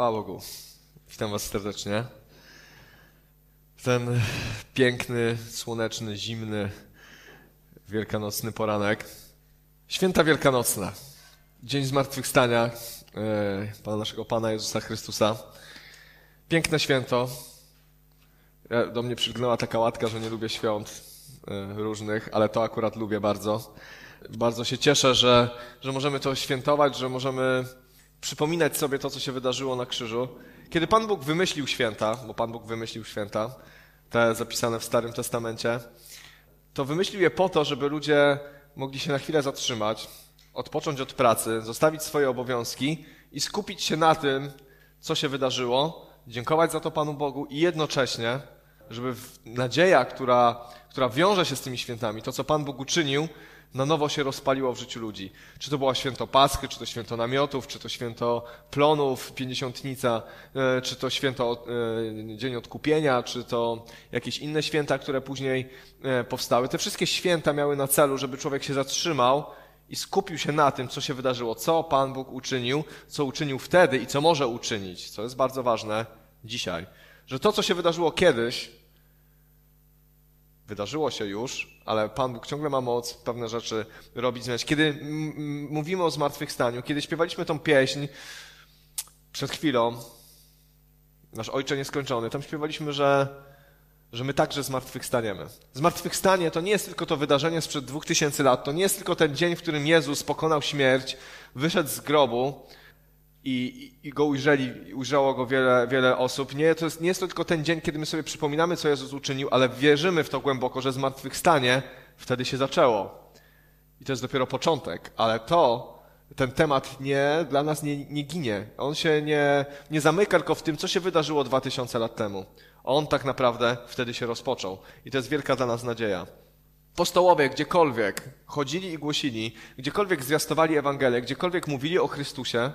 Chwała Bogu. Witam Was serdecznie. Ten piękny, słoneczny, zimny, wielkanocny poranek. Święta Wielkanocna. Dzień Zmartwychwstania e, Pana naszego Pana Jezusa Chrystusa. Piękne święto. Do mnie przygnęła taka łatka, że nie lubię świąt e, różnych, ale to akurat lubię bardzo. Bardzo się cieszę, że, że możemy to świętować, że możemy przypominać sobie to, co się wydarzyło na krzyżu. Kiedy Pan Bóg wymyślił święta, bo Pan Bóg wymyślił święta, te zapisane w Starym Testamencie, to wymyślił je po to, żeby ludzie mogli się na chwilę zatrzymać, odpocząć od pracy, zostawić swoje obowiązki i skupić się na tym, co się wydarzyło, dziękować za to Panu Bogu i jednocześnie, żeby nadzieja, która, która wiąże się z tymi świętami, to, co Pan Bóg uczynił, na nowo się rozpaliło w życiu ludzi. Czy to było święto Paschy, czy to święto namiotów, czy to święto plonów, pięćdziesiątnica, e, czy to święto e, Dzień Odkupienia, czy to jakieś inne święta, które później e, powstały. Te wszystkie święta miały na celu, żeby człowiek się zatrzymał i skupił się na tym, co się wydarzyło, co Pan Bóg uczynił, co uczynił wtedy i co może uczynić, co jest bardzo ważne dzisiaj. Że to, co się wydarzyło kiedyś, wydarzyło się już, ale Pan Bóg ciągle ma moc pewne rzeczy robić, zmieniać. Kiedy mówimy o zmartwychwstaniu, kiedy śpiewaliśmy tą pieśń przed chwilą, nasz Ojcze Nieskończony, tam śpiewaliśmy, że, że my także zmartwychwstaniemy. Zmartwychwstanie to nie jest tylko to wydarzenie sprzed dwóch tysięcy lat, to nie jest tylko ten dzień, w którym Jezus pokonał śmierć, wyszedł z grobu, i, i go ujrzeli, ujrzało go wiele, wiele osób. Nie, to jest, nie jest to tylko ten dzień, kiedy my sobie przypominamy, co Jezus uczynił, ale wierzymy w to głęboko, że zmartwychwstanie wtedy się zaczęło. I to jest dopiero początek, ale to, ten temat nie, dla nas nie, nie ginie. On się nie, nie zamyka tylko w tym, co się wydarzyło dwa tysiące lat temu. On tak naprawdę wtedy się rozpoczął. I to jest wielka dla nas nadzieja. Postołowie gdziekolwiek chodzili i głosili, gdziekolwiek zwiastowali Ewangelię, gdziekolwiek mówili o Chrystusie,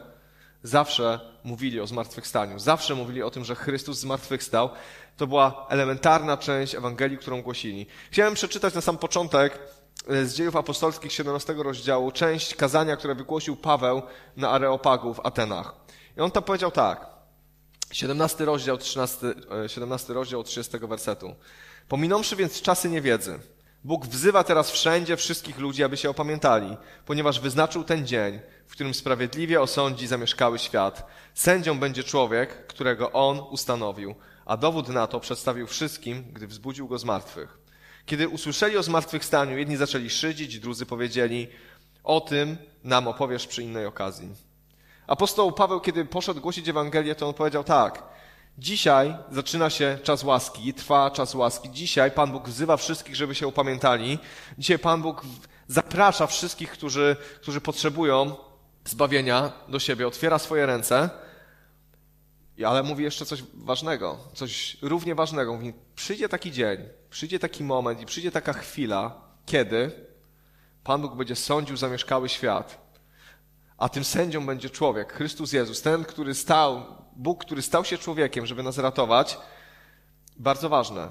zawsze mówili o zmartwychwstaniu, zawsze mówili o tym, że Chrystus zmartwychwstał. To była elementarna część Ewangelii, którą głosili. Chciałem przeczytać na sam początek e, z dziejów apostolskich 17 rozdziału część kazania, które wygłosił Paweł na Areopagu w Atenach. I on tam powiedział tak. 17 rozdział, 13, 17 e, rozdział 30 wersetu. Pominąwszy więc czasy niewiedzy, Bóg wzywa teraz wszędzie wszystkich ludzi, aby się opamiętali, ponieważ wyznaczył ten dzień, w którym sprawiedliwie osądzi zamieszkały świat. Sędzią będzie człowiek, którego on ustanowił, a dowód na to przedstawił wszystkim, gdy wzbudził go z martwych. Kiedy usłyszeli o zmartwychwstaniu, jedni zaczęli szydzić, drudzy powiedzieli, o tym nam opowiesz przy innej okazji. Apostoł Paweł, kiedy poszedł głosić Ewangelię, to on powiedział tak, Dzisiaj zaczyna się czas łaski, trwa czas łaski. Dzisiaj Pan Bóg wzywa wszystkich, żeby się upamiętali. Dzisiaj Pan Bóg zaprasza wszystkich, którzy, którzy potrzebują zbawienia do siebie, otwiera swoje ręce, ale mówi jeszcze coś ważnego, coś równie ważnego. Mówi, przyjdzie taki dzień, przyjdzie taki moment i przyjdzie taka chwila, kiedy Pan Bóg będzie sądził zamieszkały świat, a tym sędzią będzie człowiek, Chrystus Jezus, ten, który stał, Bóg, który stał się człowiekiem, żeby nas ratować. Bardzo ważne.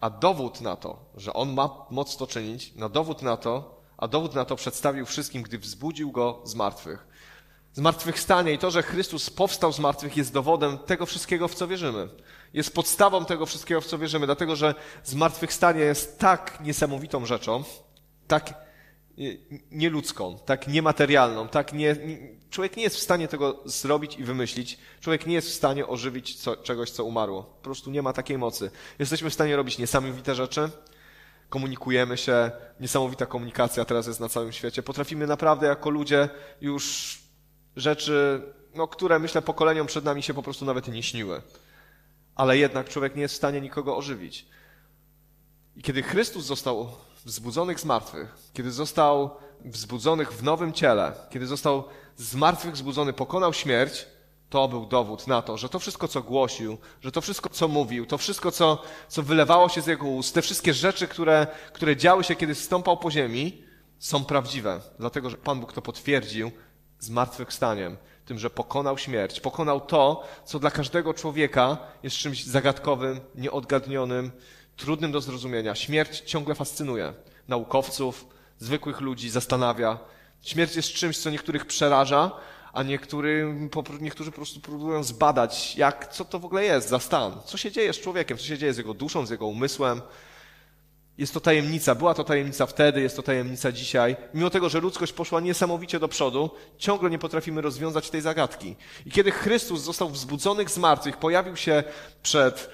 A dowód na to, że On ma moc to czynić, na dowód na to, a dowód na to przedstawił wszystkim, gdy wzbudził go z martwych. Zmartwychwstanie i to, że Chrystus powstał z martwych jest dowodem tego wszystkiego, w co wierzymy. Jest podstawą tego wszystkiego, w co wierzymy, dlatego że zmartwychwstanie jest tak niesamowitą rzeczą, tak nieludzką, tak niematerialną, tak nie, człowiek nie jest w stanie tego zrobić i wymyślić. Człowiek nie jest w stanie ożywić co, czegoś, co umarło. Po prostu nie ma takiej mocy. Jesteśmy w stanie robić niesamowite rzeczy, komunikujemy się, niesamowita komunikacja teraz jest na całym świecie. Potrafimy naprawdę jako ludzie już rzeczy, no, które myślę pokoleniom przed nami się po prostu nawet nie śniły. Ale jednak człowiek nie jest w stanie nikogo ożywić. I kiedy Chrystus został wzbudzonych z martwych, kiedy został wzbudzonych w nowym ciele, kiedy został z martwych wzbudzony, pokonał śmierć, to był dowód na to, że to wszystko, co głosił, że to wszystko, co mówił, to wszystko, co, co wylewało się z jego ust, te wszystkie rzeczy, które, które działy się, kiedy stąpał po ziemi, są prawdziwe. Dlatego, że Pan Bóg to potwierdził zmartwychwstaniem, tym, że pokonał śmierć, pokonał to, co dla każdego człowieka jest czymś zagadkowym, nieodgadnionym, trudnym do zrozumienia. Śmierć ciągle fascynuje naukowców, zwykłych ludzi, zastanawia. Śmierć jest czymś, co niektórych przeraża, a niektóry, niektórzy po prostu próbują zbadać, jak, co to w ogóle jest za stan, co się dzieje z człowiekiem, co się dzieje z jego duszą, z jego umysłem. Jest to tajemnica, była to tajemnica wtedy, jest to tajemnica dzisiaj. Mimo tego, że ludzkość poszła niesamowicie do przodu, ciągle nie potrafimy rozwiązać tej zagadki. I kiedy Chrystus został wzbudzony z martwych, pojawił się przed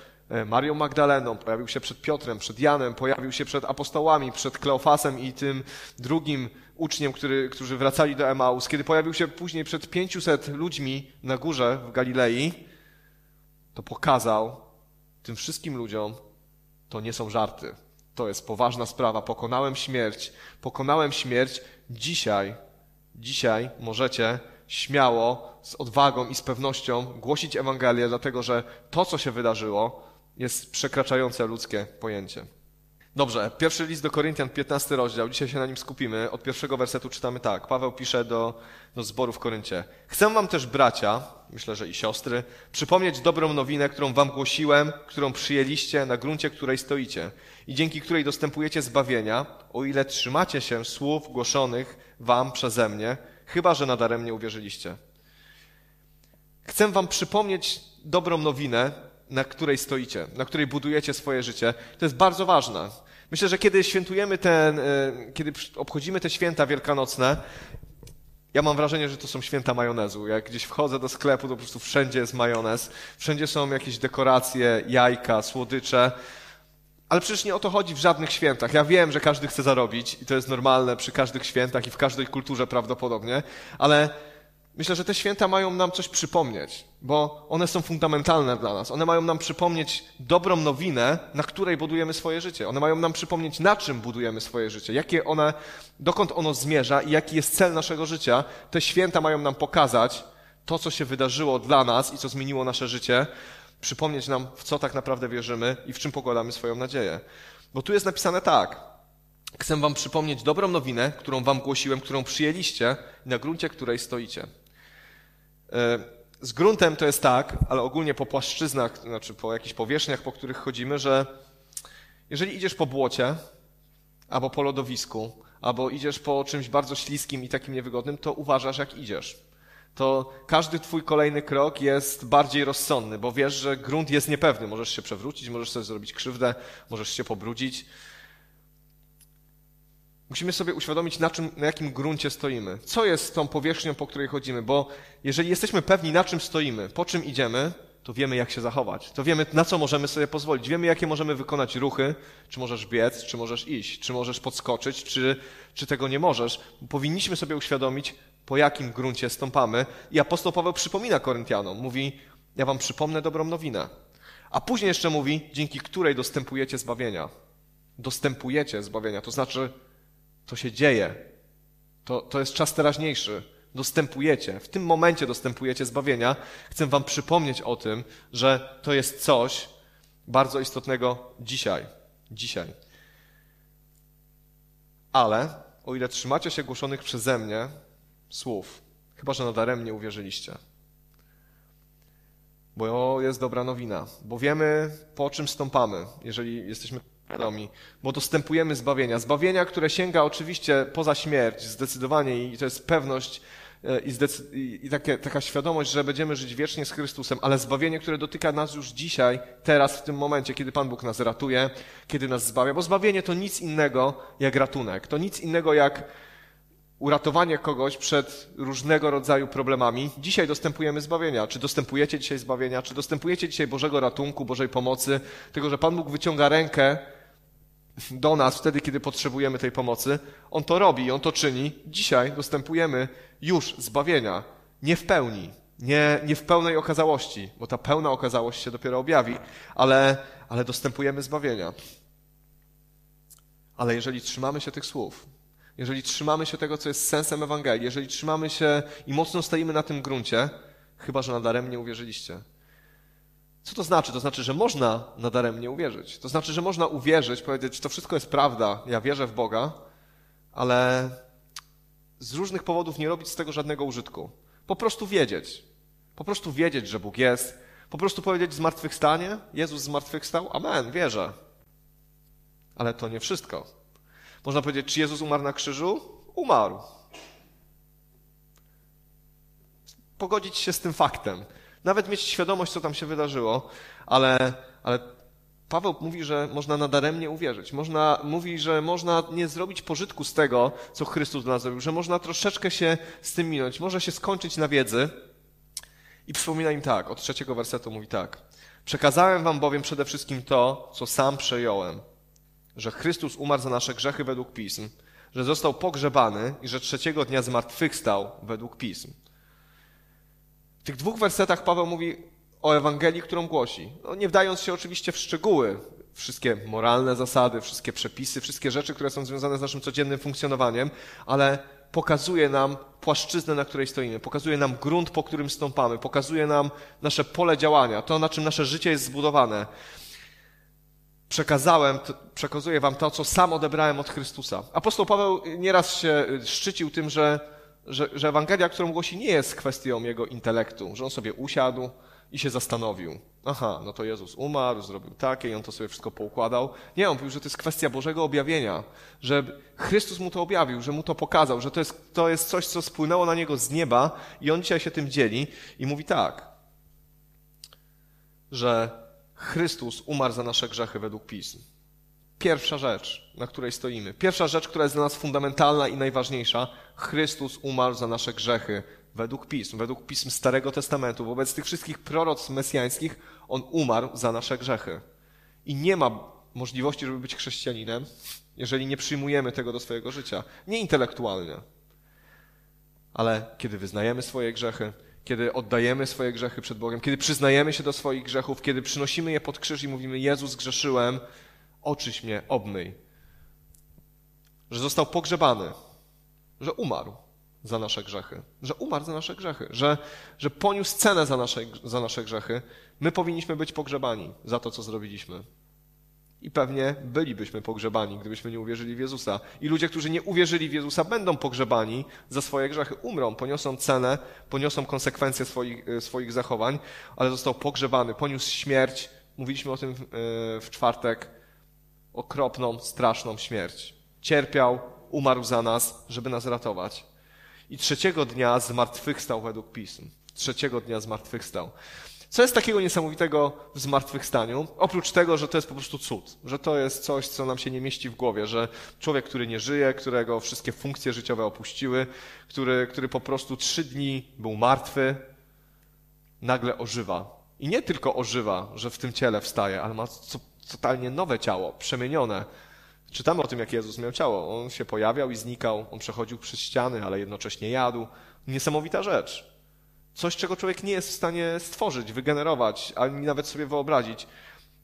Marią Magdaleną, pojawił się przed Piotrem, przed Janem, pojawił się przed apostołami, przed Kleofasem i tym drugim uczniem, który, którzy wracali do Emaus, kiedy pojawił się później przed 500 ludźmi na górze w Galilei, to pokazał tym wszystkim ludziom, to nie są żarty. To jest poważna sprawa. Pokonałem śmierć. Pokonałem śmierć. Dzisiaj, dzisiaj możecie śmiało, z odwagą i z pewnością głosić Ewangelię, dlatego że to, co się wydarzyło, jest przekraczające ludzkie pojęcie. Dobrze, pierwszy list do Koryntian, 15 rozdział, dzisiaj się na nim skupimy. Od pierwszego wersetu czytamy tak. Paweł pisze do, do zboru w Koryncie. Chcę wam też, bracia, myślę, że i siostry, przypomnieć dobrą nowinę, którą wam głosiłem, którą przyjęliście, na gruncie której stoicie i dzięki której dostępujecie zbawienia, o ile trzymacie się słów głoszonych wam przeze mnie, chyba że nadaremnie uwierzyliście. Chcę wam przypomnieć dobrą nowinę, na której stoicie, na której budujecie swoje życie. To jest bardzo ważne. Myślę, że kiedy świętujemy ten, e, kiedy obchodzimy te święta wielkanocne, ja mam wrażenie, że to są święta majonezu. Jak gdzieś wchodzę do sklepu, to po prostu wszędzie jest majonez, wszędzie są jakieś dekoracje, jajka, słodycze. Ale przecież nie o to chodzi w żadnych świętach. Ja wiem, że każdy chce zarobić i to jest normalne przy każdych świętach i w każdej kulturze prawdopodobnie, ale Myślę, że te święta mają nam coś przypomnieć, bo one są fundamentalne dla nas. One mają nam przypomnieć dobrą nowinę, na której budujemy swoje życie. One mają nam przypomnieć, na czym budujemy swoje życie, jakie one, dokąd ono zmierza i jaki jest cel naszego życia. Te święta mają nam pokazać to, co się wydarzyło dla nas i co zmieniło nasze życie, przypomnieć nam, w co tak naprawdę wierzymy i w czym pokładamy swoją nadzieję. Bo tu jest napisane tak. Chcę wam przypomnieć dobrą nowinę, którą wam głosiłem, którą przyjęliście, na gruncie której stoicie. E, z gruntem to jest tak, ale ogólnie po płaszczyznach, znaczy po jakichś powierzchniach, po których chodzimy, że jeżeli idziesz po błocie, albo po lodowisku, albo idziesz po czymś bardzo śliskim i takim niewygodnym, to uważasz, jak idziesz. To każdy twój kolejny krok jest bardziej rozsądny, bo wiesz, że grunt jest niepewny. Możesz się przewrócić, możesz sobie zrobić krzywdę, możesz się pobrudzić. Musimy sobie uświadomić, na, czym, na jakim gruncie stoimy. Co jest tą powierzchnią, po której chodzimy, bo jeżeli jesteśmy pewni, na czym stoimy, po czym idziemy, to wiemy, jak się zachować. To wiemy, na co możemy sobie pozwolić. Wiemy, jakie możemy wykonać ruchy. Czy możesz biec, czy możesz iść, czy możesz podskoczyć, czy, czy tego nie możesz. Powinniśmy sobie uświadomić, po jakim gruncie stąpamy. I apostoł Paweł przypomina Koryntianom. Mówi, ja wam przypomnę dobrą nowinę. A później jeszcze mówi, dzięki której dostępujecie zbawienia. Dostępujecie zbawienia, to znaczy to się dzieje. To, to jest czas teraźniejszy. Dostępujecie, w tym momencie dostępujecie zbawienia. Chcę Wam przypomnieć o tym, że to jest coś bardzo istotnego dzisiaj. Dzisiaj. Ale o ile trzymacie się głoszonych przeze mnie słów, chyba że nadaremnie uwierzyliście. Bo jest dobra nowina, bo wiemy, po czym stąpamy, jeżeli jesteśmy świadomi, bo dostępujemy zbawienia. Zbawienia, które sięga oczywiście poza śmierć, zdecydowanie i to jest pewność e, i, i takie, taka świadomość, że będziemy żyć wiecznie z Chrystusem, ale zbawienie, które dotyka nas już dzisiaj, teraz, w tym momencie, kiedy Pan Bóg nas ratuje, kiedy nas zbawia, bo zbawienie to nic innego jak ratunek. To nic innego jak uratowanie kogoś przed różnego rodzaju problemami. Dzisiaj dostępujemy zbawienia. Czy dostępujecie dzisiaj zbawienia? Czy dostępujecie dzisiaj Bożego ratunku, Bożej pomocy? Tego, że Pan Bóg wyciąga rękę do nas wtedy, kiedy potrzebujemy tej pomocy. On to robi on to czyni. Dzisiaj dostępujemy już zbawienia. Nie w pełni, nie, nie w pełnej okazałości, bo ta pełna okazałość się dopiero objawi, ale, ale dostępujemy zbawienia. Ale jeżeli trzymamy się tych słów, jeżeli trzymamy się tego, co jest sensem Ewangelii, jeżeli trzymamy się i mocno stoimy na tym gruncie, chyba że nadaremnie uwierzyliście, co to znaczy? To znaczy, że można nadaremnie uwierzyć. To znaczy, że można uwierzyć, powiedzieć, to wszystko jest prawda, ja wierzę w Boga, ale z różnych powodów nie robić z tego żadnego użytku. Po prostu wiedzieć. Po prostu wiedzieć, że Bóg jest. Po prostu powiedzieć zmartwychwstanie, Jezus zmartwychwstał, amen, wierzę. Ale to nie wszystko. Można powiedzieć, czy Jezus umarł na krzyżu? Umarł. pogodzić się z tym faktem. Nawet mieć świadomość, co tam się wydarzyło, ale, ale Paweł mówi, że można nadaremnie uwierzyć. Można, mówi, że można nie zrobić pożytku z tego, co Chrystus dla nas zrobił, że można troszeczkę się z tym minąć, może się skończyć na wiedzy. I przypomina im tak, od trzeciego wersetu mówi tak. Przekazałem wam bowiem przede wszystkim to, co sam przejąłem, że Chrystus umarł za nasze grzechy według Pism, że został pogrzebany i że trzeciego dnia zmartwychwstał według Pism. W tych dwóch wersetach Paweł mówi o Ewangelii, którą głosi. No, nie wdając się oczywiście w szczegóły, wszystkie moralne zasady, wszystkie przepisy, wszystkie rzeczy, które są związane z naszym codziennym funkcjonowaniem, ale pokazuje nam płaszczyznę, na której stoimy, pokazuje nam grunt, po którym stąpamy, pokazuje nam nasze pole działania, to, na czym nasze życie jest zbudowane. Przekazałem, przekazuję wam to, co sam odebrałem od Chrystusa. Apostoł Paweł nieraz się szczycił tym, że, że, że Ewangelia, którą głosi, nie jest kwestią jego intelektu, że on sobie usiadł, i się zastanowił. Aha, no to Jezus umarł, zrobił takie i on to sobie wszystko poukładał. Nie, on mówił, że to jest kwestia Bożego objawienia, że Chrystus mu to objawił, że mu to pokazał, że to jest, to jest coś, co spłynęło na niego z nieba i on dzisiaj się tym dzieli i mówi tak, że Chrystus umarł za nasze grzechy według Pism. Pierwsza rzecz, na której stoimy. Pierwsza rzecz, która jest dla nas fundamentalna i najważniejsza. Chrystus umarł za nasze grzechy według pism, według pism Starego Testamentu, wobec tych wszystkich proroc mesjańskich, on umarł za nasze grzechy. I nie ma możliwości, żeby być chrześcijaninem, jeżeli nie przyjmujemy tego do swojego życia. Nie intelektualnie, ale kiedy wyznajemy swoje grzechy, kiedy oddajemy swoje grzechy przed Bogiem, kiedy przyznajemy się do swoich grzechów, kiedy przynosimy je pod krzyż i mówimy: Jezus, grzeszyłem, oczyś mnie, obmyj. Że został pogrzebany, że umarł za nasze grzechy, że umarł za nasze grzechy, że, że poniósł cenę za nasze, za nasze grzechy. My powinniśmy być pogrzebani za to, co zrobiliśmy. I pewnie bylibyśmy pogrzebani, gdybyśmy nie uwierzyli w Jezusa. I ludzie, którzy nie uwierzyli w Jezusa, będą pogrzebani za swoje grzechy. Umrą, poniosą cenę, poniosą konsekwencje swoich, e, swoich zachowań, ale został pogrzebany, poniósł śmierć. Mówiliśmy o tym w, e, w czwartek. Okropną, straszną śmierć. Cierpiał, umarł za nas, żeby nas ratować. I trzeciego dnia zmartwychwstał według pism. Trzeciego dnia zmartwychwstał. Co jest takiego niesamowitego w zmartwychwstaniu? Oprócz tego, że to jest po prostu cud, że to jest coś, co nam się nie mieści w głowie, że człowiek, który nie żyje, którego wszystkie funkcje życiowe opuściły, który, który po prostu trzy dni był martwy, nagle ożywa. I nie tylko ożywa, że w tym ciele wstaje, ale ma totalnie nowe ciało, przemienione, Czytamy o tym, jak Jezus miał ciało. On się pojawiał i znikał, on przechodził przez ściany, ale jednocześnie jadł. Niesamowita rzecz. Coś, czego człowiek nie jest w stanie stworzyć, wygenerować, ani nawet sobie wyobrazić.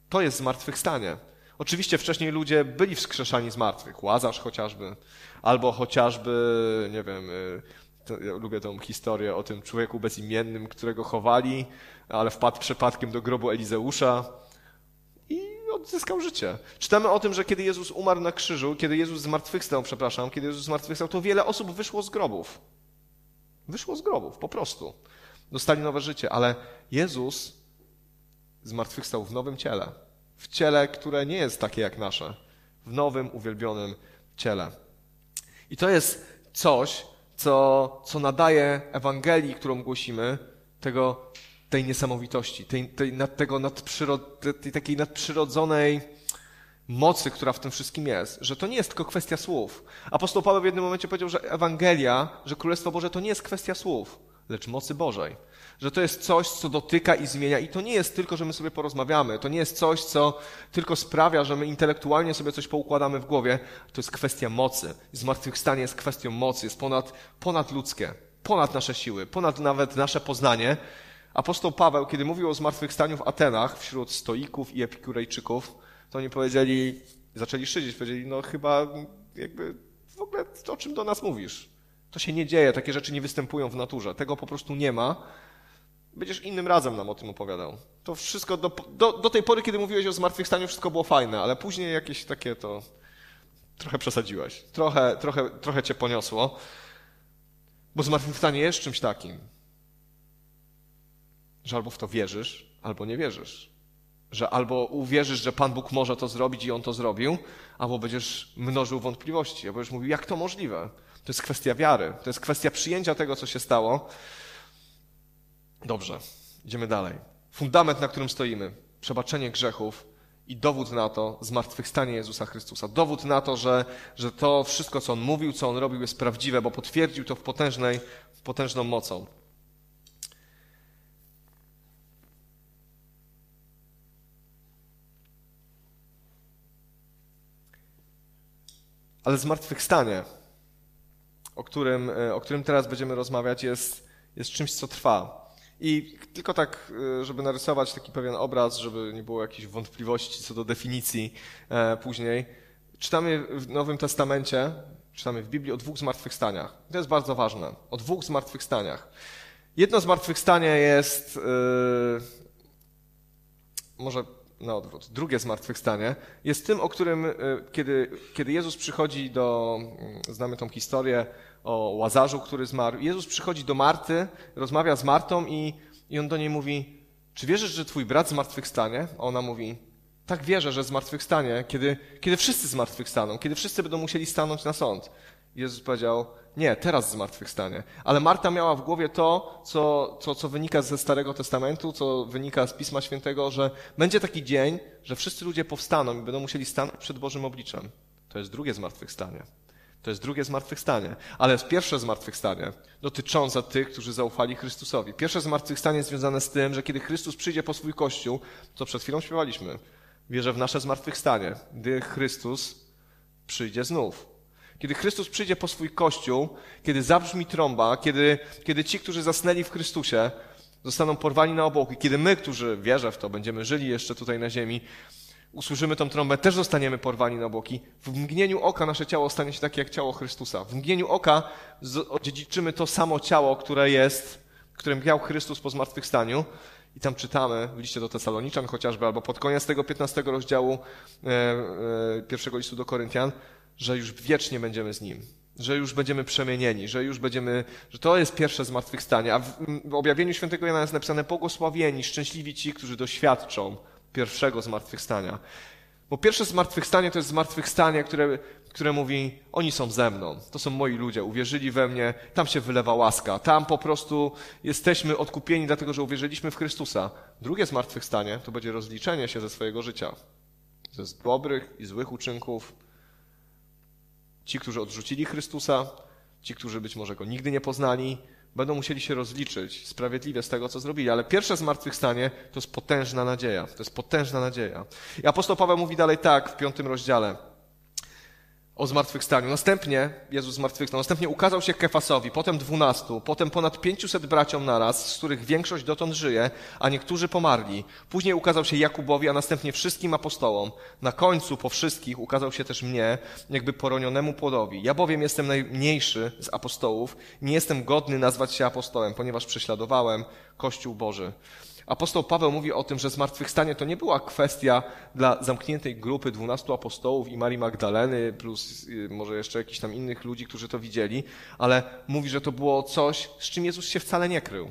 To jest zmartwychwstanie. Oczywiście wcześniej ludzie byli wskrzeszani z martwych, Łazarz chociażby, albo chociażby, nie wiem, y, to, ja lubię tą historię o tym człowieku bezimiennym, którego chowali, ale wpadł przypadkiem do grobu Elizeusza odzyskał życie. Czytamy o tym, że kiedy Jezus umarł na krzyżu, kiedy Jezus zmartwychwstał, przepraszam, kiedy Jezus zmartwychwstał, to wiele osób wyszło z grobów. Wyszło z grobów, po prostu. Dostali nowe życie, ale Jezus zmartwychwstał w nowym ciele. W ciele, które nie jest takie jak nasze. W nowym, uwielbionym ciele. I to jest coś, co, co nadaje Ewangelii, którą głosimy, tego tej niesamowitości, tej, tej, nad tego nadprzyrod, tej takiej nadprzyrodzonej mocy, która w tym wszystkim jest, że to nie jest tylko kwestia słów. Apostoł Paweł w jednym momencie powiedział, że Ewangelia, że Królestwo Boże to nie jest kwestia słów, lecz mocy Bożej. Że to jest coś, co dotyka i zmienia. I to nie jest tylko, że my sobie porozmawiamy, to nie jest coś, co tylko sprawia, że my intelektualnie sobie coś poukładamy w głowie, to jest kwestia mocy. Zmartwychwstanie jest kwestią mocy, jest ponad, ponad ludzkie, ponad nasze siły, ponad nawet nasze poznanie Apostoł Paweł, kiedy mówił o zmartwychwstaniu w Atenach wśród stoików i epikurejczyków, to oni powiedzieli, zaczęli szydzić, powiedzieli, no chyba jakby w ogóle o czym do nas mówisz? To się nie dzieje, takie rzeczy nie występują w naturze, tego po prostu nie ma. Będziesz innym razem nam o tym opowiadał. To wszystko, do, do, do tej pory, kiedy mówiłeś o zmartwychwstaniu, wszystko było fajne, ale później jakieś takie to trochę przesadziłeś. Trochę, trochę, trochę cię poniosło. Bo zmartwychwstanie jest czymś takim, że albo w to wierzysz, albo nie wierzysz. Że albo uwierzysz, że Pan Bóg może to zrobić i On to zrobił, albo będziesz mnożył wątpliwości, albo będziesz mówił, jak to możliwe. To jest kwestia wiary, to jest kwestia przyjęcia tego, co się stało. Dobrze, idziemy dalej. Fundament, na którym stoimy, przebaczenie grzechów i dowód na to zmartwychwstanie Jezusa Chrystusa. Dowód na to, że, że to wszystko, co On mówił, co On robił, jest prawdziwe, bo potwierdził to w potężnej, potężną mocą. Ale zmartwychwstanie, o którym, o którym teraz będziemy rozmawiać, jest, jest czymś, co trwa. I tylko tak, e, żeby narysować taki pewien obraz, żeby nie było jakichś wątpliwości co do definicji e, później. Czytamy w Nowym Testamencie, czytamy w Biblii o dwóch zmartwychwstaniach. To jest bardzo ważne. O dwóch zmartwychwstaniach. Jedno zmartwychwstanie jest, może na odwrót, drugie zmartwychwstanie jest tym, o którym, yy, kiedy, kiedy Jezus przychodzi do, yy, znamy tą historię, o Łazarzu, który zmarł. Jezus przychodzi do Marty, rozmawia z Martą i, i on do niej mówi, czy wierzysz, że twój brat zmartwychwstanie? A ona mówi, tak wierzę, że zmartwychwstanie, kiedy, kiedy wszyscy zmartwychwstaną, kiedy wszyscy będą musieli stanąć na sąd. Jezus powiedział, nie, teraz zmartwychwstanie. Ale Marta miała w głowie to, co, co, co wynika ze Starego Testamentu, co wynika z Pisma Świętego, że będzie taki dzień, że wszyscy ludzie powstaną i będą musieli stanąć przed Bożym obliczem. To jest drugie zmartwychwstanie. To jest drugie zmartwychwstanie. Ale jest pierwsze zmartwychwstanie dotyczące tych, którzy zaufali Chrystusowi. Pierwsze zmartwychwstanie jest związane z tym, że kiedy Chrystus przyjdzie po swój Kościół, co przed chwilą śpiewaliśmy, wierzę w nasze zmartwychwstanie, gdy Chrystus przyjdzie znów. Kiedy Chrystus przyjdzie po swój Kościół, kiedy zabrzmi trąba, kiedy, kiedy ci, którzy zasnęli w Chrystusie, zostaną porwani na obłoki, kiedy my, którzy wierzę w to, będziemy żyli jeszcze tutaj na ziemi, usłyszymy tą trąbę, też zostaniemy porwani na boki. W mgnieniu oka nasze ciało stanie się takie jak ciało Chrystusa. W mgnieniu oka odziedziczymy to samo ciało, które jest, którym miał Chrystus po zmartwychwstaniu. I tam czytamy w liście do Tesaloniczan chociażby, albo pod koniec tego 15 rozdziału e, e, pierwszego listu do Koryntian, że już wiecznie będziemy z Nim. Że już będziemy przemienieni, że już będziemy, że to jest pierwsze zmartwychwstanie. A w, w objawieniu świętego Jana jest napisane błogosławieni, szczęśliwi ci, którzy doświadczą pierwszego zmartwychwstania. Bo pierwsze zmartwychwstanie to jest zmartwychwstanie, które, które mówi, oni są ze mną, to są moi ludzie, uwierzyli we mnie, tam się wylewa łaska, tam po prostu jesteśmy odkupieni dlatego, że uwierzyliśmy w Chrystusa. Drugie zmartwychwstanie to będzie rozliczenie się ze swojego życia, ze dobrych i złych uczynków. Ci, którzy odrzucili Chrystusa, ci, którzy być może Go nigdy nie poznali, będą musieli się rozliczyć sprawiedliwie z tego, co zrobili. Ale pierwsze zmartwychwstanie to jest potężna nadzieja. To jest potężna nadzieja. I apostoł Paweł mówi dalej tak w piątym rozdziale o zmartwychwstaniu. Następnie Jezus zmartwychwstał. Następnie ukazał się Kefasowi, potem dwunastu, potem ponad pięciuset braciom naraz, z których większość dotąd żyje, a niektórzy pomarli. Później ukazał się Jakubowi, a następnie wszystkim apostołom. Na końcu po wszystkich ukazał się też mnie, jakby poronionemu płodowi. Ja bowiem jestem najmniejszy z apostołów, nie jestem godny nazwać się apostołem, ponieważ prześladowałem Kościół Boży. Apostoł Paweł mówi o tym, że zmartwychwstanie to nie była kwestia dla zamkniętej grupy dwunastu apostołów i Marii Magdaleny, plus y, może jeszcze jakichś tam innych ludzi, którzy to widzieli, ale mówi, że to było coś, z czym Jezus się wcale nie krył.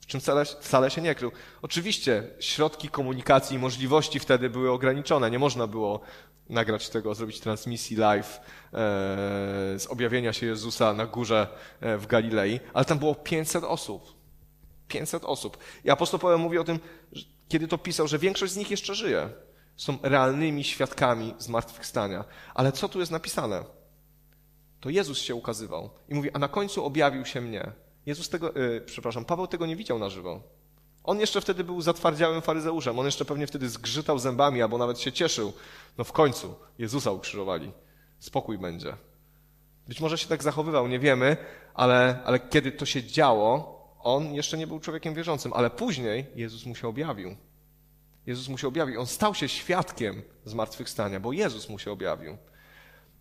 W czym wcale, wcale się nie krył. Oczywiście środki komunikacji i możliwości wtedy były ograniczone. Nie można było nagrać tego, zrobić transmisji live e, z objawienia się Jezusa na górze e, w Galilei, ale tam było 500 osób 500 osób. I apostoł Paweł mówi o tym, kiedy to pisał, że większość z nich jeszcze żyje. Są realnymi świadkami zmartwychwstania. Ale co tu jest napisane? To Jezus się ukazywał i mówi, a na końcu objawił się mnie. Jezus tego, yy, przepraszam, Paweł tego nie widział na żywo. On jeszcze wtedy był zatwardziałym faryzeuszem. On jeszcze pewnie wtedy zgrzytał zębami albo nawet się cieszył. No w końcu Jezusa ukrzyżowali. Spokój będzie. Być może się tak zachowywał, nie wiemy, ale, ale kiedy to się działo, on jeszcze nie był człowiekiem wierzącym, ale później Jezus mu się objawił. Jezus mu się objawił. On stał się świadkiem zmartwychwstania, bo Jezus mu się objawił.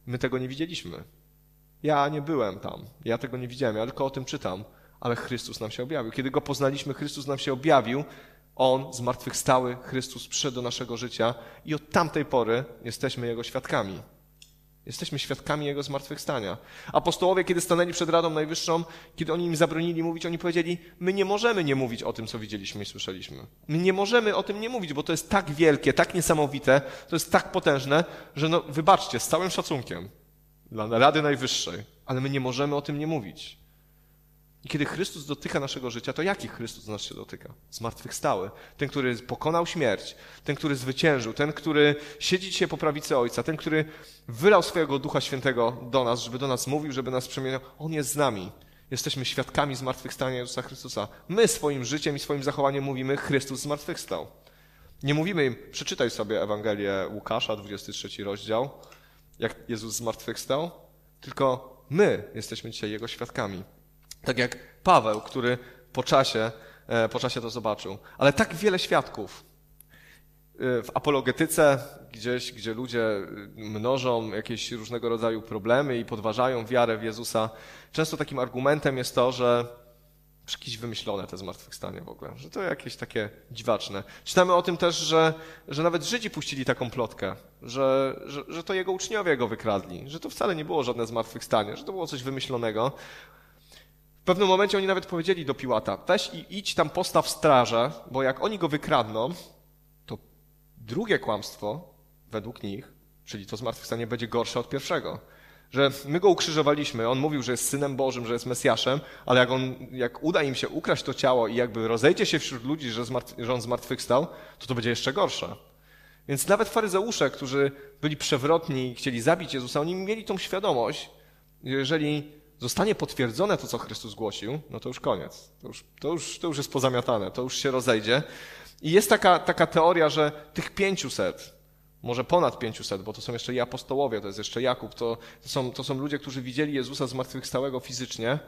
My tego nie widzieliśmy. Ja nie byłem tam. Ja tego nie widziałem. Ja tylko o tym czytam. Ale Chrystus nam się objawił. Kiedy Go poznaliśmy, Chrystus nam się objawił. On, zmartwychwstały, Chrystus przyszedł do naszego życia i od tamtej pory jesteśmy Jego świadkami. Jesteśmy świadkami Jego zmartwychwstania. Apostołowie, kiedy stanęli przed Radą Najwyższą, kiedy oni im zabronili mówić, oni powiedzieli, my nie możemy nie mówić o tym, co widzieliśmy i słyszeliśmy. My nie możemy o tym nie mówić, bo to jest tak wielkie, tak niesamowite, to jest tak potężne, że no, wybaczcie, z całym szacunkiem dla Rady Najwyższej, ale my nie możemy o tym nie mówić. I kiedy Chrystus dotyka naszego życia, to jaki Chrystus nas się dotyka? Zmartwychwstały. Ten, który pokonał śmierć, ten, który zwyciężył, ten, który siedzi dzisiaj po prawicy Ojca, ten, który wylał swojego Ducha Świętego do nas, żeby do nas mówił, żeby nas przemieniał. On jest z nami. Jesteśmy świadkami zmartwychwstania Jezusa Chrystusa. My swoim życiem i swoim zachowaniem mówimy, Chrystus zmartwychwstał. Nie mówimy im, przeczytaj sobie Ewangelię Łukasza, 23 rozdział, jak Jezus zmartwychwstał, tylko my jesteśmy dzisiaj Jego świadkami. Tak jak Paweł, który po czasie, e, po czasie to zobaczył. Ale tak wiele świadków. E, w apologetyce, gdzieś, gdzie ludzie mnożą jakieś różnego rodzaju problemy i podważają wiarę w Jezusa, często takim argumentem jest to, że jakieś wymyślone te zmartwychwstanie w ogóle, że to jakieś takie dziwaczne. Czytamy o tym też, że, że nawet Żydzi puścili taką plotkę, że, że, że to jego uczniowie go wykradli, że to wcale nie było żadne zmartwychwstanie, że to było coś wymyślonego. W pewnym momencie oni nawet powiedzieli do Piłata, weź i idź tam postaw strażę, bo jak oni go wykradną, to drugie kłamstwo, według nich, czyli to zmartwychwstanie będzie gorsze od pierwszego. Że my go ukrzyżowaliśmy, on mówił, że jest synem Bożym, że jest Mesjaszem, ale jak, on, jak uda im się ukraść to ciało i jakby rozejdzie się wśród ludzi, że, że on zmartwychwstał, to to będzie jeszcze gorsze. Więc nawet faryzeusze, którzy byli przewrotni i chcieli zabić Jezusa, oni mieli tą świadomość, jeżeli zostanie potwierdzone to, co Chrystus głosił, no to już koniec. To już, to już, to już jest pozamiatane, to już się rozejdzie. I jest taka, taka teoria, że tych pięciuset, może ponad pięciuset, bo to są jeszcze i apostołowie, to jest jeszcze Jakub, to, to, są, to są ludzie, którzy widzieli Jezusa zmartwychwstałego fizycznie.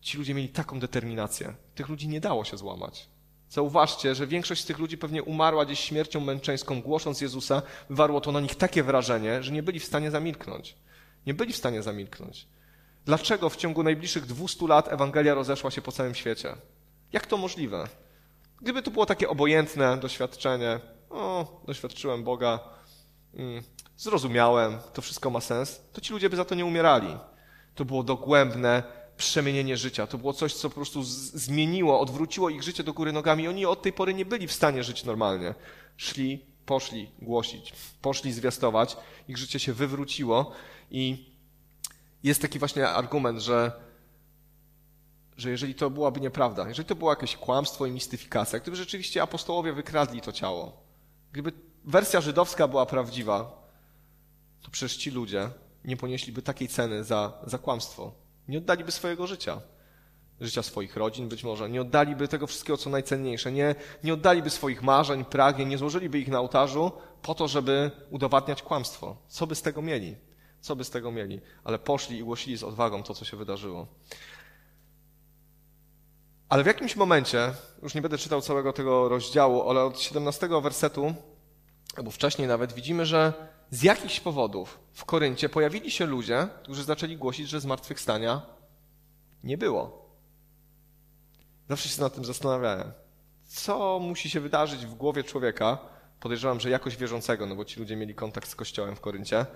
Ci ludzie mieli taką determinację. Tych ludzi nie dało się złamać. Zauważcie, że większość z tych ludzi pewnie umarła gdzieś śmiercią męczeńską, głosząc Jezusa, wywarło to na nich takie wrażenie, że nie byli w stanie zamilknąć. Nie byli w stanie zamilknąć. Dlaczego w ciągu najbliższych 200 lat Ewangelia rozeszła się po całym świecie? Jak to możliwe? Gdyby to było takie obojętne doświadczenie, o, doświadczyłem Boga, mm, zrozumiałem, to wszystko ma sens, to ci ludzie by za to nie umierali. To było dogłębne przemienienie życia. To było coś, co po prostu zmieniło, odwróciło ich życie do góry nogami oni od tej pory nie byli w stanie żyć normalnie. Szli, poszli głosić, poszli zwiastować, ich życie się wywróciło i jest taki właśnie argument, że, że jeżeli to byłaby nieprawda, jeżeli to było jakieś kłamstwo i mistyfikacja, gdyby rzeczywiście apostołowie wykradli to ciało, gdyby wersja żydowska była prawdziwa, to przecież ci ludzie nie ponieśliby takiej ceny za, za kłamstwo. Nie oddaliby swojego życia. Życia swoich rodzin być może. Nie oddaliby tego wszystkiego, co najcenniejsze. Nie, nie oddaliby swoich marzeń, pragnień, nie złożyliby ich na ołtarzu po to, żeby udowadniać kłamstwo. Co by z tego mieli? Co by z tego mieli? Ale poszli i głosili z odwagą to, co się wydarzyło. Ale w jakimś momencie, już nie będę czytał całego tego rozdziału, ale od 17 wersetu, albo wcześniej nawet, widzimy, że z jakichś powodów w Koryncie pojawili się ludzie, którzy zaczęli głosić, że zmartwychwstania nie było. Zawsze się nad tym zastanawiałem. Co musi się wydarzyć w głowie człowieka, podejrzewam, że jakoś wierzącego, no bo ci ludzie mieli kontakt z Kościołem w Koryncie,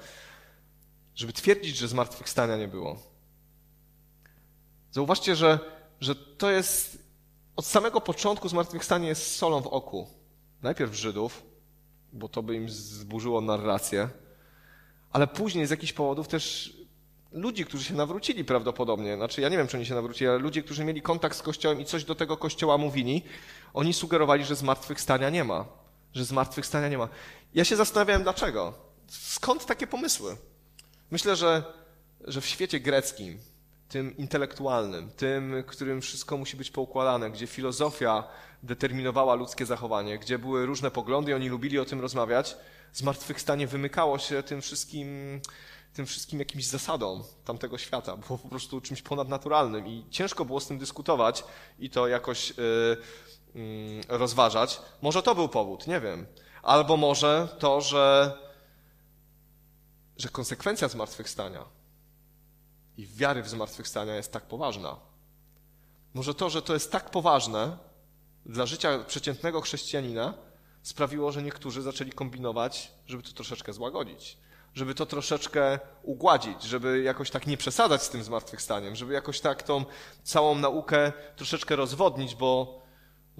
żeby twierdzić, że zmartwychwstania nie było. Zauważcie, że, że to jest od samego początku zmartwychwstanie jest solą w oku. Najpierw Żydów, bo to by im zburzyło narrację, ale później z jakichś powodów też ludzi, którzy się nawrócili prawdopodobnie. Znaczy, ja nie wiem, czy oni się nawrócili, ale ludzie, którzy mieli kontakt z Kościołem i coś do tego Kościoła mówili, oni sugerowali, że zmartwychwstania nie ma. Że zmartwychwstania nie ma. Ja się zastanawiałem, dlaczego. Skąd takie pomysły? Myślę, że, że w świecie greckim, tym intelektualnym, tym, którym wszystko musi być poukładane, gdzie filozofia determinowała ludzkie zachowanie, gdzie były różne poglądy i oni lubili o tym rozmawiać, zmartwychwstanie wymykało się tym wszystkim, tym wszystkim jakimś zasadom tamtego świata. Było po prostu czymś ponadnaturalnym i ciężko było z tym dyskutować i to jakoś yy, yy, rozważać. Może to był powód, nie wiem. Albo może to, że że konsekwencja zmartwychwstania i wiary w zmartwychwstania jest tak poważna. Może to, że to jest tak poważne dla życia przeciętnego chrześcijanina, sprawiło, że niektórzy zaczęli kombinować, żeby to troszeczkę złagodzić, żeby to troszeczkę ugładzić, żeby jakoś tak nie przesadzać z tym zmartwychwstaniem, żeby jakoś tak tą całą naukę troszeczkę rozwodnić, bo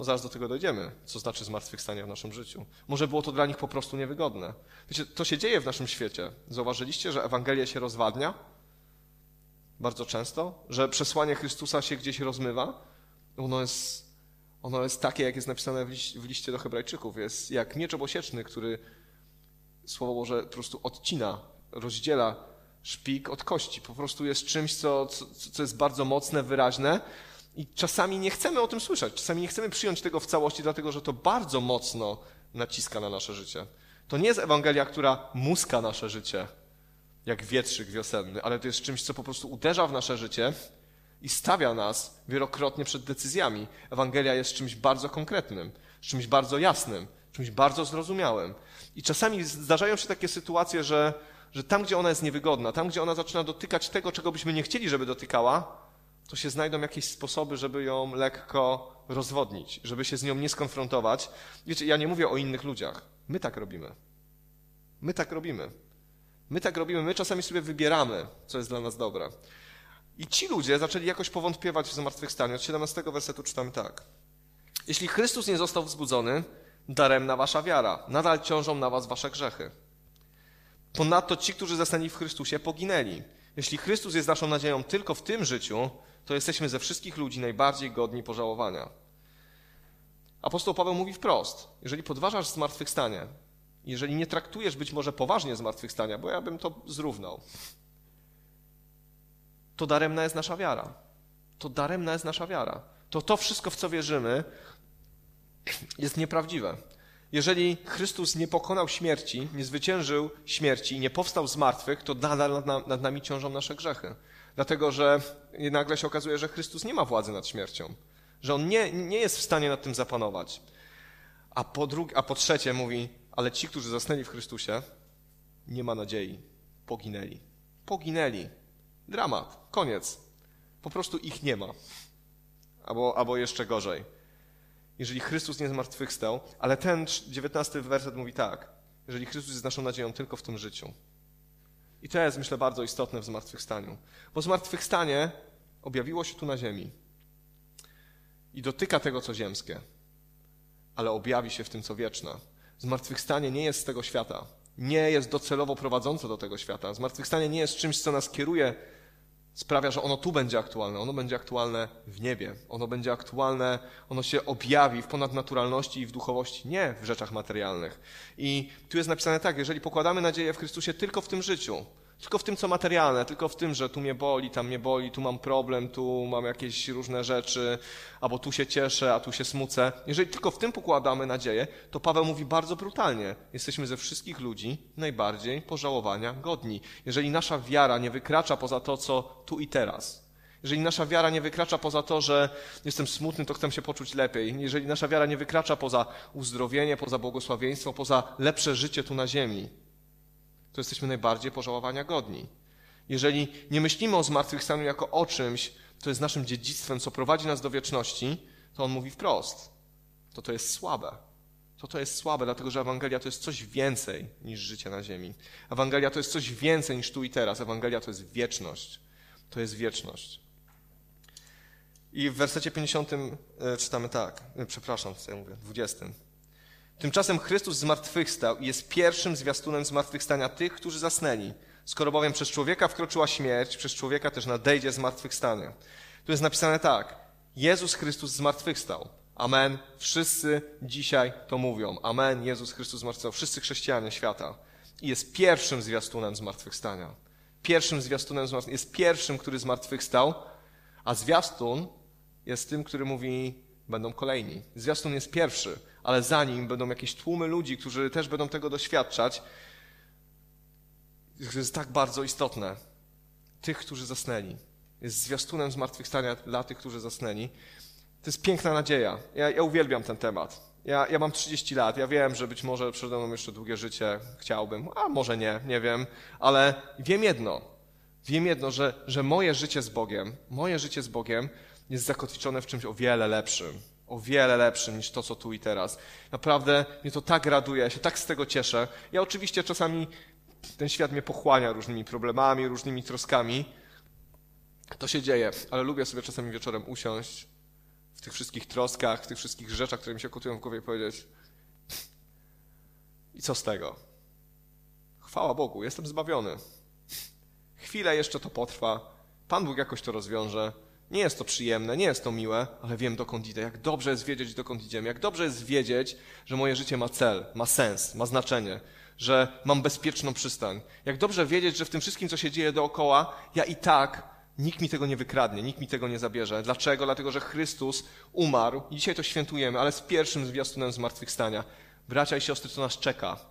no zaraz do tego dojdziemy, co znaczy zmartwychwstanie w naszym życiu. Może było to dla nich po prostu niewygodne. Wiecie, to się dzieje w naszym świecie. Zauważyliście, że Ewangelia się rozwadnia? bardzo często, że przesłanie Chrystusa się gdzieś rozmywa. Ono jest, ono jest takie, jak jest napisane w, liście, w liście do Hebrajczyków. Jest jak miecz obosieczny, który Słowo Boże po prostu odcina, rozdziela szpik od kości. Po prostu jest czymś, co, co, co jest bardzo mocne, wyraźne i czasami nie chcemy o tym słyszeć. Czasami nie chcemy przyjąć tego w całości, dlatego że to bardzo mocno naciska na nasze życie. To nie jest Ewangelia, która muska nasze życie, jak wietrzyk wiosenny, ale to jest czymś, co po prostu uderza w nasze życie i stawia nas wielokrotnie przed decyzjami. Ewangelia jest czymś bardzo konkretnym, czymś bardzo jasnym, czymś bardzo zrozumiałym. I czasami zdarzają się takie sytuacje, że, że tam, gdzie ona jest niewygodna, tam, gdzie ona zaczyna dotykać tego, czego byśmy nie chcieli, żeby dotykała, to się znajdą jakieś sposoby, żeby ją lekko rozwodnić, żeby się z nią nie skonfrontować. Wiecie, ja nie mówię o innych ludziach. My tak robimy. My tak robimy. My tak robimy, my czasami sobie wybieramy, co jest dla nas dobre. I ci ludzie zaczęli jakoś powątpiewać w zmartwychwstaniu. Od 17 wersetu czytamy tak. Jeśli Chrystus nie został wzbudzony, daremna wasza wiara. Nadal ciążą na was wasze grzechy. Ponadto ci, którzy zasnęli w Chrystusie, poginęli. Jeśli Chrystus jest naszą nadzieją tylko w tym życiu, to jesteśmy ze wszystkich ludzi najbardziej godni pożałowania. Apostoł Paweł mówi wprost: jeżeli podważasz zmartwychwstanie, jeżeli nie traktujesz być może poważnie zmartwychwstania, bo ja bym to zrównał, to daremna jest nasza wiara. To daremna jest nasza wiara. To to wszystko, w co wierzymy, jest nieprawdziwe. Jeżeli Chrystus nie pokonał śmierci, nie zwyciężył śmierci nie powstał z martwych, to nadal nad nami ciążą nasze grzechy. Dlatego, że nagle się okazuje, że Chrystus nie ma władzy nad śmiercią, że On nie, nie jest w stanie nad tym zapanować. A po, drugie, a po trzecie mówi, ale ci, którzy zasnęli w Chrystusie, nie ma nadziei. Poginęli. Poginęli. Dramat. Koniec. Po prostu ich nie ma. Albo, albo jeszcze gorzej. Jeżeli Chrystus nie zmartwychwstał, ale ten dziewiętnasty werset mówi tak. Jeżeli Chrystus jest naszą nadzieją tylko w tym życiu. I to jest, myślę, bardzo istotne w zmartwychwstaniu. Bo zmartwychwstanie objawiło się tu na ziemi i dotyka tego, co ziemskie, ale objawi się w tym, co wieczne. Zmartwychwstanie nie jest z tego świata. Nie jest docelowo prowadzące do tego świata. Zmartwychwstanie nie jest czymś, co nas kieruje, sprawia, że ono tu będzie aktualne. Ono będzie aktualne w niebie. Ono będzie aktualne, ono się objawi w ponadnaturalności i w duchowości, nie w rzeczach materialnych. I tu jest napisane tak, jeżeli pokładamy nadzieję w Chrystusie tylko w tym życiu, tylko w tym, co materialne, tylko w tym, że tu mnie boli, tam mnie boli, tu mam problem, tu mam jakieś różne rzeczy, albo tu się cieszę, a tu się smucę. Jeżeli tylko w tym pokładamy nadzieję, to Paweł mówi bardzo brutalnie. Jesteśmy ze wszystkich ludzi najbardziej pożałowania godni. Jeżeli nasza wiara nie wykracza poza to, co tu i teraz, jeżeli nasza wiara nie wykracza poza to, że jestem smutny, to chcę się poczuć lepiej. Jeżeli nasza wiara nie wykracza poza uzdrowienie, poza błogosławieństwo, poza lepsze życie tu na ziemi, to jesteśmy najbardziej pożałowania godni. Jeżeli nie myślimy o zmartwychwstaniu jako o czymś, co jest naszym dziedzictwem, co prowadzi nas do wieczności, to on mówi wprost. To to jest słabe. To to jest słabe, dlatego że Ewangelia to jest coś więcej niż życie na ziemi. Ewangelia to jest coś więcej niż tu i teraz. Ewangelia to jest wieczność. To jest wieczność. I w wersecie 50 e, czytamy tak, e, przepraszam, co ja mówię, 20. Tymczasem Chrystus zmartwychwstał i jest pierwszym zwiastunem zmartwychwstania tych, którzy zasnęli. Skoro bowiem przez człowieka wkroczyła śmierć, przez człowieka też nadejdzie zmartwychwstanie. Tu jest napisane tak. Jezus Chrystus zmartwychwstał. Amen. Wszyscy dzisiaj to mówią. Amen. Jezus Chrystus zmartwychwstał. Wszyscy chrześcijanie świata. I jest pierwszym zwiastunem zmartwychwstania. Pierwszym zwiastunem zmartwychwstania. Jest pierwszym, który zmartwychwstał, a zwiastun jest tym, który mówi, będą kolejni. Zwiastun jest pierwszy ale za nim będą jakieś tłumy ludzi, którzy też będą tego doświadczać. To jest tak bardzo istotne. Tych, którzy zasnęli. Jest zwiastunem zmartwychwstania dla tych, którzy zasnęli. To jest piękna nadzieja. Ja, ja uwielbiam ten temat. Ja, ja mam 30 lat, ja wiem, że być może przede mną jeszcze długie życie chciałbym, a może nie, nie wiem, ale wiem jedno. Wiem jedno, że, że moje życie z Bogiem, moje życie z Bogiem jest zakotwiczone w czymś o wiele lepszym o wiele lepszym niż to, co tu i teraz. Naprawdę mnie to tak raduje, ja się tak z tego cieszę. Ja oczywiście czasami ten świat mnie pochłania różnymi problemami, różnymi troskami. To się dzieje, ale lubię sobie czasami wieczorem usiąść w tych wszystkich troskach, w tych wszystkich rzeczach, które mi się kotują w głowie i powiedzieć i co z tego? Chwała Bogu, jestem zbawiony. Chwilę jeszcze to potrwa, Pan Bóg jakoś to rozwiąże. Nie jest to przyjemne, nie jest to miłe, ale wiem dokąd idę. Jak dobrze jest wiedzieć, dokąd idziemy. Jak dobrze jest wiedzieć, że moje życie ma cel, ma sens, ma znaczenie, że mam bezpieczną przystań. Jak dobrze wiedzieć, że w tym wszystkim, co się dzieje dookoła, ja i tak nikt mi tego nie wykradnie, nikt mi tego nie zabierze. Dlaczego? Dlatego, że Chrystus umarł i dzisiaj to świętujemy, ale z pierwszym zwiastunem zmartwychwstania. Bracia i siostry, co nas czeka?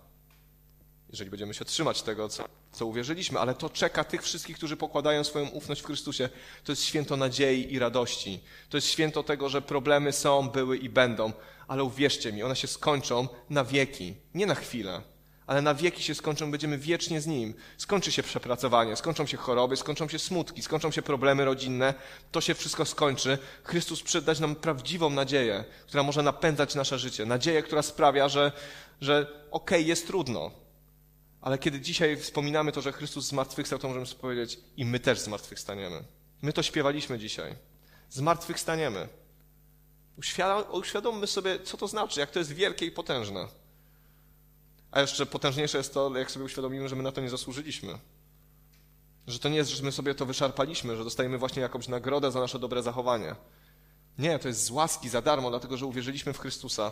Jeżeli będziemy się trzymać tego, co, co uwierzyliśmy, ale to czeka tych wszystkich, którzy pokładają swoją ufność w Chrystusie. To jest święto nadziei i radości. To jest święto tego, że problemy są, były i będą, ale uwierzcie mi, one się skończą na wieki, nie na chwilę. Ale na wieki się skończą, będziemy wiecznie z Nim. Skończy się przepracowanie, skończą się choroby, skończą się smutki, skończą się problemy rodzinne. To się wszystko skończy. Chrystus przydać nam prawdziwą nadzieję, która może napędzać nasze życie. Nadzieję, która sprawia, że, że okej, okay, jest trudno, ale kiedy dzisiaj wspominamy to, że Chrystus zmartwychwstał, to możemy sobie powiedzieć i my też zmartwychwstaniemy. My to śpiewaliśmy dzisiaj. Zmartwychwstaniemy. Uświadommy sobie, co to znaczy, jak to jest wielkie i potężne. A jeszcze potężniejsze jest to, jak sobie uświadomimy, że my na to nie zasłużyliśmy. Że to nie jest, że my sobie to wyszarpaliśmy, że dostajemy właśnie jakąś nagrodę za nasze dobre zachowanie. Nie, to jest z łaski, za darmo, dlatego że uwierzyliśmy w Chrystusa.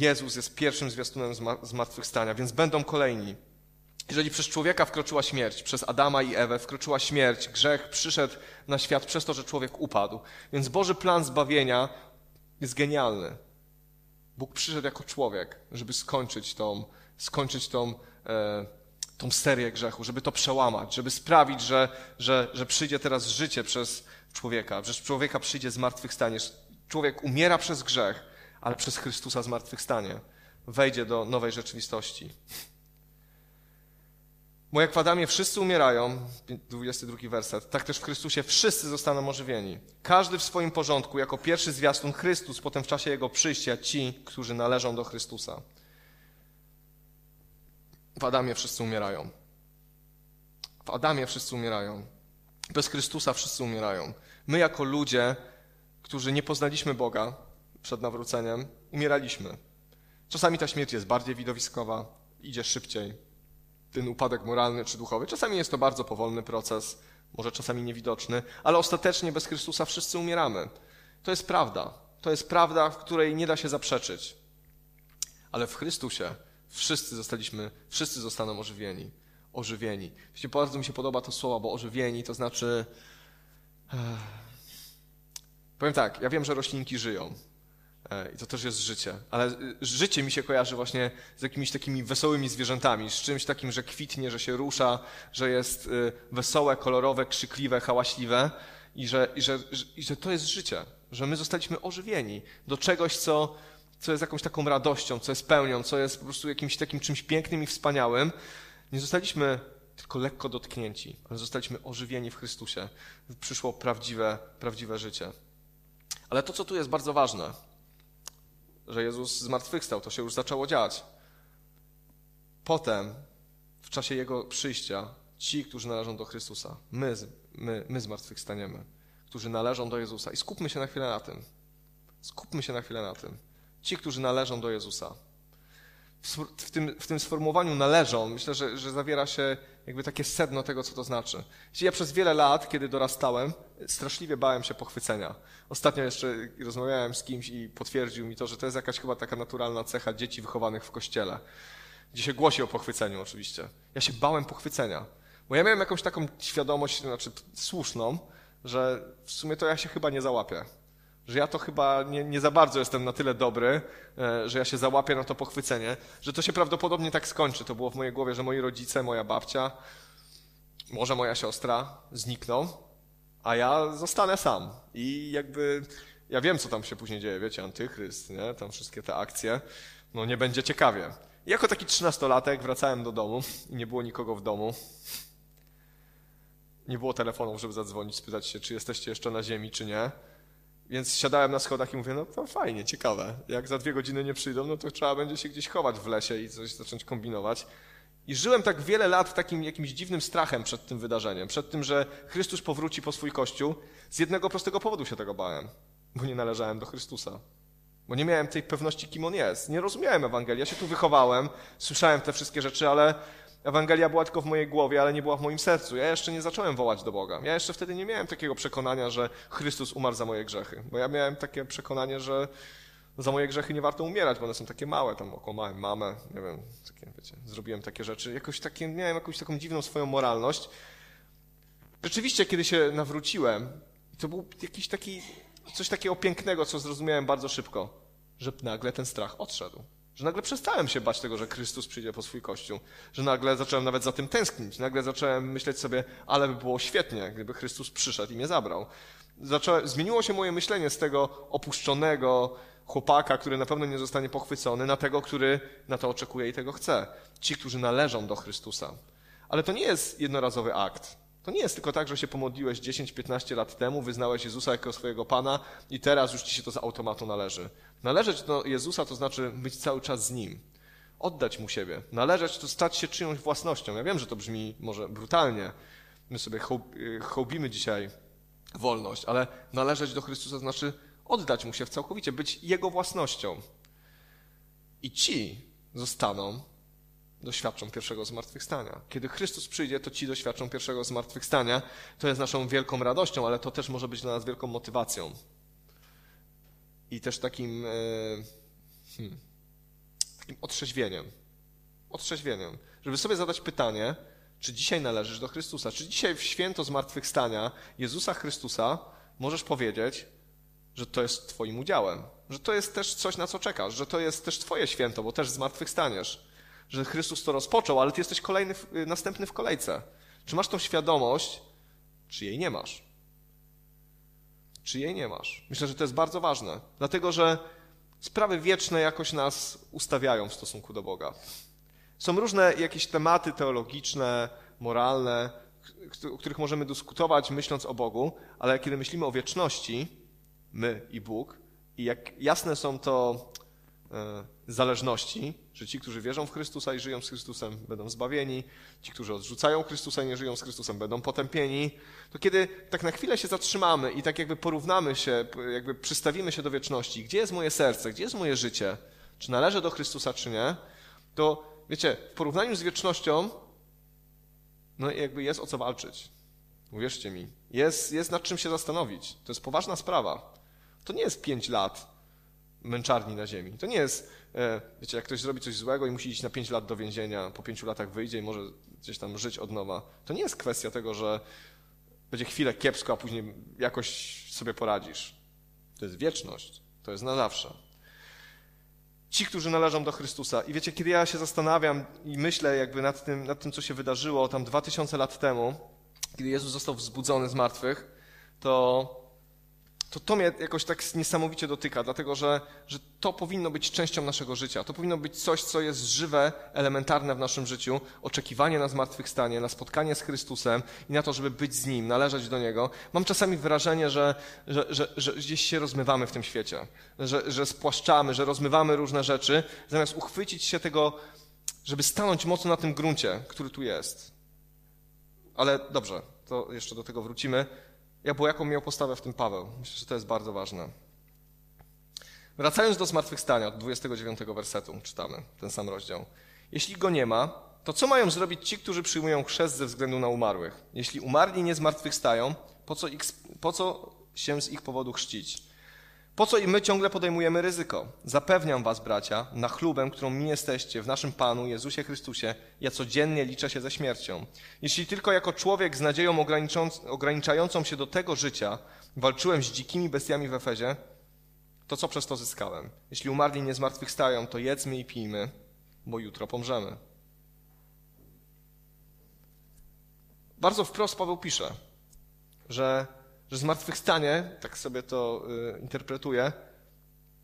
Jezus jest pierwszym zwiastunem zmartwychwstania, więc będą kolejni. Jeżeli przez człowieka wkroczyła śmierć, przez Adama i Ewę wkroczyła śmierć, grzech przyszedł na świat przez to, że człowiek upadł. Więc Boży plan zbawienia jest genialny. Bóg przyszedł jako człowiek, żeby skończyć tą, skończyć tą, e, tą serię grzechu, żeby to przełamać, żeby sprawić, że, że, że przyjdzie teraz życie przez człowieka, że człowieka przyjdzie zmartwychwstanie. Człowiek umiera przez grzech, ale przez Chrystusa zmartwychwstanie wejdzie do nowej rzeczywistości. Bo jak w Adamie wszyscy umierają, 22 werset, tak też w Chrystusie wszyscy zostaną ożywieni. Każdy w swoim porządku, jako pierwszy zwiastun Chrystus, potem w czasie Jego przyjścia ci, którzy należą do Chrystusa. W Adamie wszyscy umierają. W Adamie wszyscy umierają. Bez Chrystusa wszyscy umierają. My jako ludzie, którzy nie poznaliśmy Boga, przed nawróceniem, umieraliśmy. Czasami ta śmierć jest bardziej widowiskowa, idzie szybciej. Ten upadek moralny czy duchowy. Czasami jest to bardzo powolny proces, może czasami niewidoczny, ale ostatecznie bez Chrystusa wszyscy umieramy. To jest prawda. To jest prawda, w której nie da się zaprzeczyć. Ale w Chrystusie wszyscy zostaliśmy, wszyscy zostaną ożywieni. Ożywieni. Bardzo mi się podoba to słowo, bo ożywieni to znaczy. Powiem tak, ja wiem, że roślinki żyją. E, I to też jest życie. Ale y, życie mi się kojarzy właśnie z jakimiś takimi wesołymi zwierzętami, z czymś takim, że kwitnie, że się rusza, że jest y, wesołe, kolorowe, krzykliwe, hałaśliwe i że, i że, i że to jest życie, że my zostaliśmy ożywieni do czegoś, co, co jest jakąś taką radością, co jest pełnią, co jest po prostu jakimś takim czymś pięknym i wspaniałym. Nie zostaliśmy tylko lekko dotknięci, ale zostaliśmy ożywieni w Chrystusie. Przyszło prawdziwe, prawdziwe życie. Ale to, co tu jest bardzo ważne, że Jezus zmartwychwstał, to się już zaczęło dziać. Potem, w czasie Jego przyjścia, ci, którzy należą do Chrystusa, my, my, my zmartwychwstaniemy, którzy należą do Jezusa. I skupmy się na chwilę na tym. Skupmy się na chwilę na tym. Ci, którzy należą do Jezusa. W, w, tym, w tym sformułowaniu należą, myślę, że, że zawiera się jakby takie sedno tego, co to znaczy. Ja przez wiele lat, kiedy dorastałem, straszliwie bałem się pochwycenia. Ostatnio jeszcze rozmawiałem z kimś i potwierdził mi to, że to jest jakaś chyba taka naturalna cecha dzieci wychowanych w kościele, gdzie się głosi o pochwyceniu oczywiście. Ja się bałem pochwycenia, bo ja miałem jakąś taką świadomość, znaczy słuszną, że w sumie to ja się chyba nie załapię. Że ja to chyba nie, nie za bardzo jestem na tyle dobry, e, że ja się załapię na to pochwycenie, że to się prawdopodobnie tak skończy. To było w mojej głowie, że moi rodzice, moja babcia, może moja siostra znikną, a ja zostanę sam. I jakby ja wiem, co tam się później dzieje, wiecie, antychryst, nie? Tam wszystkie te akcje. No nie będzie ciekawie. I jako taki trzynastolatek wracałem do domu i nie było nikogo w domu. Nie było telefonów, żeby zadzwonić, spytać się, czy jesteście jeszcze na ziemi, czy nie. Więc siadałem na schodach i mówię, no to fajnie, ciekawe. Jak za dwie godziny nie przyjdą, no to trzeba będzie się gdzieś chować w lesie i coś zacząć kombinować. I żyłem tak wiele lat takim jakimś dziwnym strachem przed tym wydarzeniem, przed tym, że Chrystus powróci po swój Kościół. Z jednego prostego powodu się tego bałem, bo nie należałem do Chrystusa. Bo nie miałem tej pewności, kim On jest. Nie rozumiałem Ewangelii. Ja się tu wychowałem, słyszałem te wszystkie rzeczy, ale Ewangelia była tylko w mojej głowie, ale nie była w moim sercu. Ja jeszcze nie zacząłem wołać do Boga. Ja jeszcze wtedy nie miałem takiego przekonania, że Chrystus umarł za moje grzechy. Bo ja miałem takie przekonanie, że za moje grzechy nie warto umierać, bo one są takie małe, tam okłamałem mamę, nie wiem, takie, wiecie, zrobiłem takie rzeczy. Jakoś takie, miałem jakąś taką dziwną swoją moralność. Rzeczywiście, kiedy się nawróciłem, to był jakiś taki, coś takiego pięknego, co zrozumiałem bardzo szybko, że nagle ten strach odszedł. Że nagle przestałem się bać tego, że Chrystus przyjdzie po swój kościół. Że nagle zacząłem nawet za tym tęsknić. Nagle zacząłem myśleć sobie, ale by było świetnie, gdyby Chrystus przyszedł i mnie zabrał. Zacząłem, zmieniło się moje myślenie z tego opuszczonego chłopaka, który na pewno nie zostanie pochwycony, na tego, który na to oczekuje i tego chce. Ci, którzy należą do Chrystusa. Ale to nie jest jednorazowy akt. To nie jest tylko tak, że się pomodliłeś 10-15 lat temu, wyznałeś Jezusa jako swojego Pana i teraz już ci się to z automatu należy. Należeć do Jezusa to znaczy być cały czas z Nim. Oddać Mu siebie. Należeć to stać się czyjąś własnością. Ja wiem, że to brzmi może brutalnie. My sobie hołbimy dzisiaj wolność, ale należeć do Chrystusa znaczy oddać Mu się całkowicie, być Jego własnością. I ci zostaną doświadczą pierwszego zmartwychwstania. Kiedy Chrystus przyjdzie, to ci doświadczą pierwszego zmartwychwstania. To jest naszą wielką radością, ale to też może być dla nas wielką motywacją. I też takim, e, hmm, takim otrzeźwieniem. Otrzeźwieniem. Żeby sobie zadać pytanie, czy dzisiaj należysz do Chrystusa? Czy dzisiaj w święto zmartwychwstania Jezusa Chrystusa możesz powiedzieć, że to jest Twoim udziałem? Że to jest też coś, na co czekasz? Że to jest też Twoje święto, bo też zmartwychwstaniesz? Że Chrystus to rozpoczął, ale ty jesteś kolejny, y, następny w kolejce. Czy masz tą świadomość, czy jej nie masz? Czy jej nie masz? Myślę, że to jest bardzo ważne, dlatego że sprawy wieczne jakoś nas ustawiają w stosunku do Boga. Są różne jakieś tematy teologiczne, moralne, o których możemy dyskutować myśląc o Bogu, ale kiedy myślimy o wieczności, my i Bóg, i jak jasne są to e, zależności, że ci, którzy wierzą w Chrystusa i żyją z Chrystusem, będą zbawieni, ci, którzy odrzucają Chrystusa i nie żyją z Chrystusem, będą potępieni, to kiedy tak na chwilę się zatrzymamy i tak jakby porównamy się, jakby przystawimy się do wieczności, gdzie jest moje serce, gdzie jest moje życie, czy należę do Chrystusa, czy nie, to wiecie, w porównaniu z wiecznością, no jakby jest o co walczyć. Uwierzcie mi. Jest, jest nad czym się zastanowić. To jest poważna sprawa. To nie jest pięć lat męczarni na ziemi. To nie jest E, wiecie, jak ktoś zrobi coś złego i musi iść na 5 lat do więzienia, po 5 latach wyjdzie i może gdzieś tam żyć od nowa, to nie jest kwestia tego, że będzie chwilę kiepsko, a później jakoś sobie poradzisz. To jest wieczność. To jest na zawsze. Ci, którzy należą do Chrystusa. I wiecie, kiedy ja się zastanawiam i myślę jakby nad tym, nad tym co się wydarzyło tam 2000 lat temu, kiedy Jezus został wzbudzony z martwych, to to to mnie jakoś tak niesamowicie dotyka, dlatego że, że to powinno być częścią naszego życia. To powinno być coś, co jest żywe, elementarne w naszym życiu. Oczekiwanie na zmartwychwstanie, na spotkanie z Chrystusem i na to, żeby być z Nim, należeć do Niego. Mam czasami wrażenie, że, że, że, że gdzieś się rozmywamy w tym świecie, że, że spłaszczamy, że rozmywamy różne rzeczy, zamiast uchwycić się tego, żeby stanąć mocno na tym gruncie, który tu jest. Ale dobrze, to jeszcze do tego wrócimy. Ja, bo jaką miał postawę w tym Paweł? Myślę, że to jest bardzo ważne. Wracając do zmartwychwstania, od 29 wersetu czytamy ten sam rozdział. Jeśli go nie ma, to co mają zrobić ci, którzy przyjmują chrzest ze względu na umarłych? Jeśli umarli nie zmartwychwstają, po co, ich, po co się z ich powodu chrzcić? Po co i my ciągle podejmujemy ryzyko? Zapewniam was, bracia, na chlubę, którą mi jesteście w naszym Panu Jezusie Chrystusie, ja codziennie liczę się ze śmiercią. Jeśli tylko jako człowiek z nadzieją ograniczającą się do tego życia walczyłem z dzikimi bestiami w Efezie, to co przez to zyskałem? Jeśli umarli nie zmartwychwstają, to jedzmy i pijmy, bo jutro pomrzemy. Bardzo wprost Paweł pisze, że że zmartwychwstanie, tak sobie to y, interpretuję,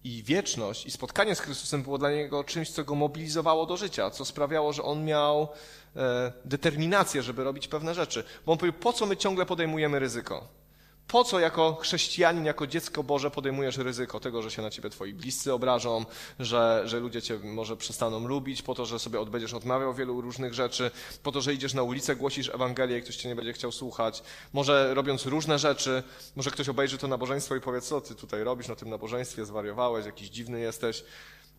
i wieczność, i spotkanie z Chrystusem było dla niego czymś, co go mobilizowało do życia, co sprawiało, że on miał e, determinację, żeby robić pewne rzeczy. Bo on powiedział, po co my ciągle podejmujemy ryzyko? Po co jako chrześcijanin, jako dziecko Boże podejmujesz ryzyko tego, że się na ciebie twoi bliscy obrażą, że, że ludzie cię może przestaną lubić, po to, że sobie odbędziesz odmawiał wielu różnych rzeczy, po to, że idziesz na ulicę, głosisz Ewangelię i ktoś cię nie będzie chciał słuchać, może robiąc różne rzeczy, może ktoś obejrzy to nabożeństwo i powie, co ty tutaj robisz na tym nabożeństwie, zwariowałeś, jakiś dziwny jesteś.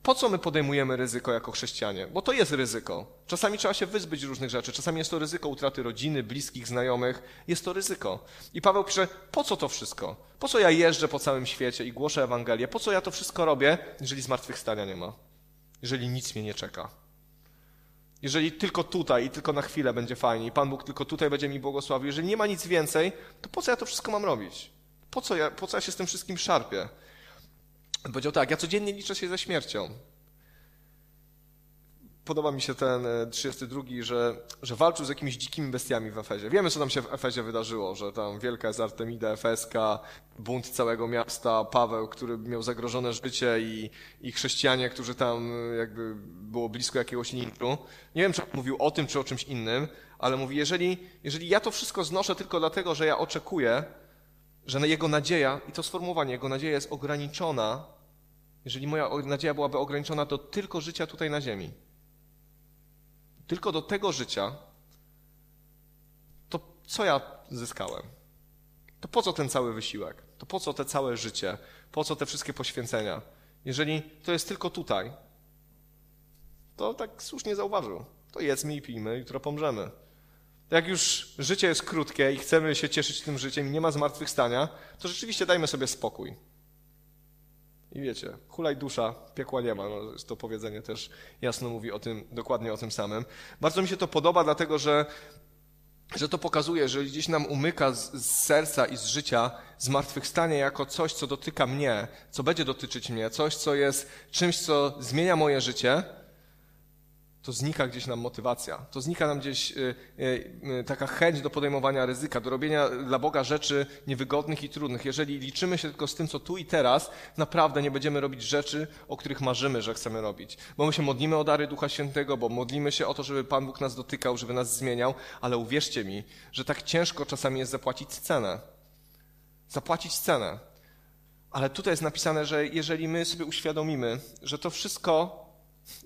Po co my podejmujemy ryzyko jako chrześcijanie? Bo to jest ryzyko. Czasami trzeba się wyzbyć różnych rzeczy, czasami jest to ryzyko utraty rodziny, bliskich, znajomych. Jest to ryzyko. I Paweł pisze, po co to wszystko? Po co ja jeżdżę po całym świecie i głoszę Ewangelię? Po co ja to wszystko robię, jeżeli zmartwychwstania nie ma? Jeżeli nic mnie nie czeka? Jeżeli tylko tutaj i tylko na chwilę będzie fajnie i Pan Bóg tylko tutaj będzie mi błogosławił, jeżeli nie ma nic więcej, to po co ja to wszystko mam robić? Po co ja, po co ja się z tym wszystkim szarpię? Powiedział tak, ja codziennie liczę się ze śmiercią. Podoba mi się ten 32, e, że, że walczył z jakimiś dzikimi bestiami w Efezie. Wiemy, co tam się w Efezie wydarzyło, że tam wielka jest Artemida Efeska, bunt całego miasta, Paweł, który miał zagrożone życie i, i chrześcijanie, którzy tam e, jakby było blisko jakiegoś linku. Nie wiem, czy mówił o tym, czy o czymś innym, ale mówi, jeżeli, jeżeli ja to wszystko znoszę tylko dlatego, że ja oczekuję, że jego nadzieja, i to sformułowanie, jego nadzieja jest ograniczona, jeżeli moja nadzieja byłaby ograniczona do tylko życia tutaj na ziemi, tylko do tego życia, to co ja zyskałem? To po co ten cały wysiłek? To po co te całe życie? Po co te wszystkie poświęcenia? Jeżeli to jest tylko tutaj, to tak słusznie zauważył. To jedzmy i pijmy, jutro pomrzemy. Jak już życie jest krótkie i chcemy się cieszyć tym życiem i nie ma zmartwychwstania, to rzeczywiście dajmy sobie spokój. I wiecie, hulaj dusza, piekła nie ma. No, to powiedzenie też jasno mówi o tym, dokładnie o tym samym. Bardzo mi się to podoba, dlatego że, że to pokazuje, że gdzieś nam umyka z, z serca i z życia zmartwychwstanie jako coś, co dotyka mnie, co będzie dotyczyć mnie, coś, co jest czymś, co zmienia moje życie, to znika gdzieś nam motywacja, to znika nam gdzieś y, y, y, taka chęć do podejmowania ryzyka, do robienia dla Boga rzeczy niewygodnych i trudnych. Jeżeli liczymy się tylko z tym, co tu i teraz, naprawdę nie będziemy robić rzeczy, o których marzymy, że chcemy robić. Bo my się modlimy o dary Ducha Świętego, bo modlimy się o to, żeby Pan Bóg nas dotykał, żeby nas zmieniał, ale uwierzcie mi, że tak ciężko czasami jest zapłacić cenę. Zapłacić cenę. Ale tutaj jest napisane, że jeżeli my sobie uświadomimy, że to wszystko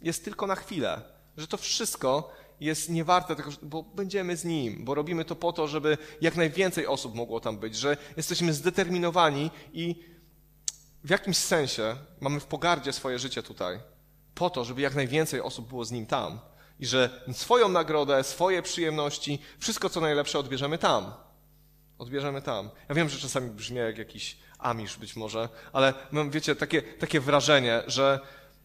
jest tylko na chwilę, że to wszystko jest niewarte bo będziemy z Nim, bo robimy to po to, żeby jak najwięcej osób mogło tam być, że jesteśmy zdeterminowani i w jakimś sensie mamy w pogardzie swoje życie tutaj, po to, żeby jak najwięcej osób było z Nim tam. I że swoją nagrodę, swoje przyjemności, wszystko co najlepsze odbierzemy tam. Odbierzemy tam. Ja wiem, że czasami brzmi jak jakiś amisz być może, ale mam, wiecie, takie, takie wrażenie, że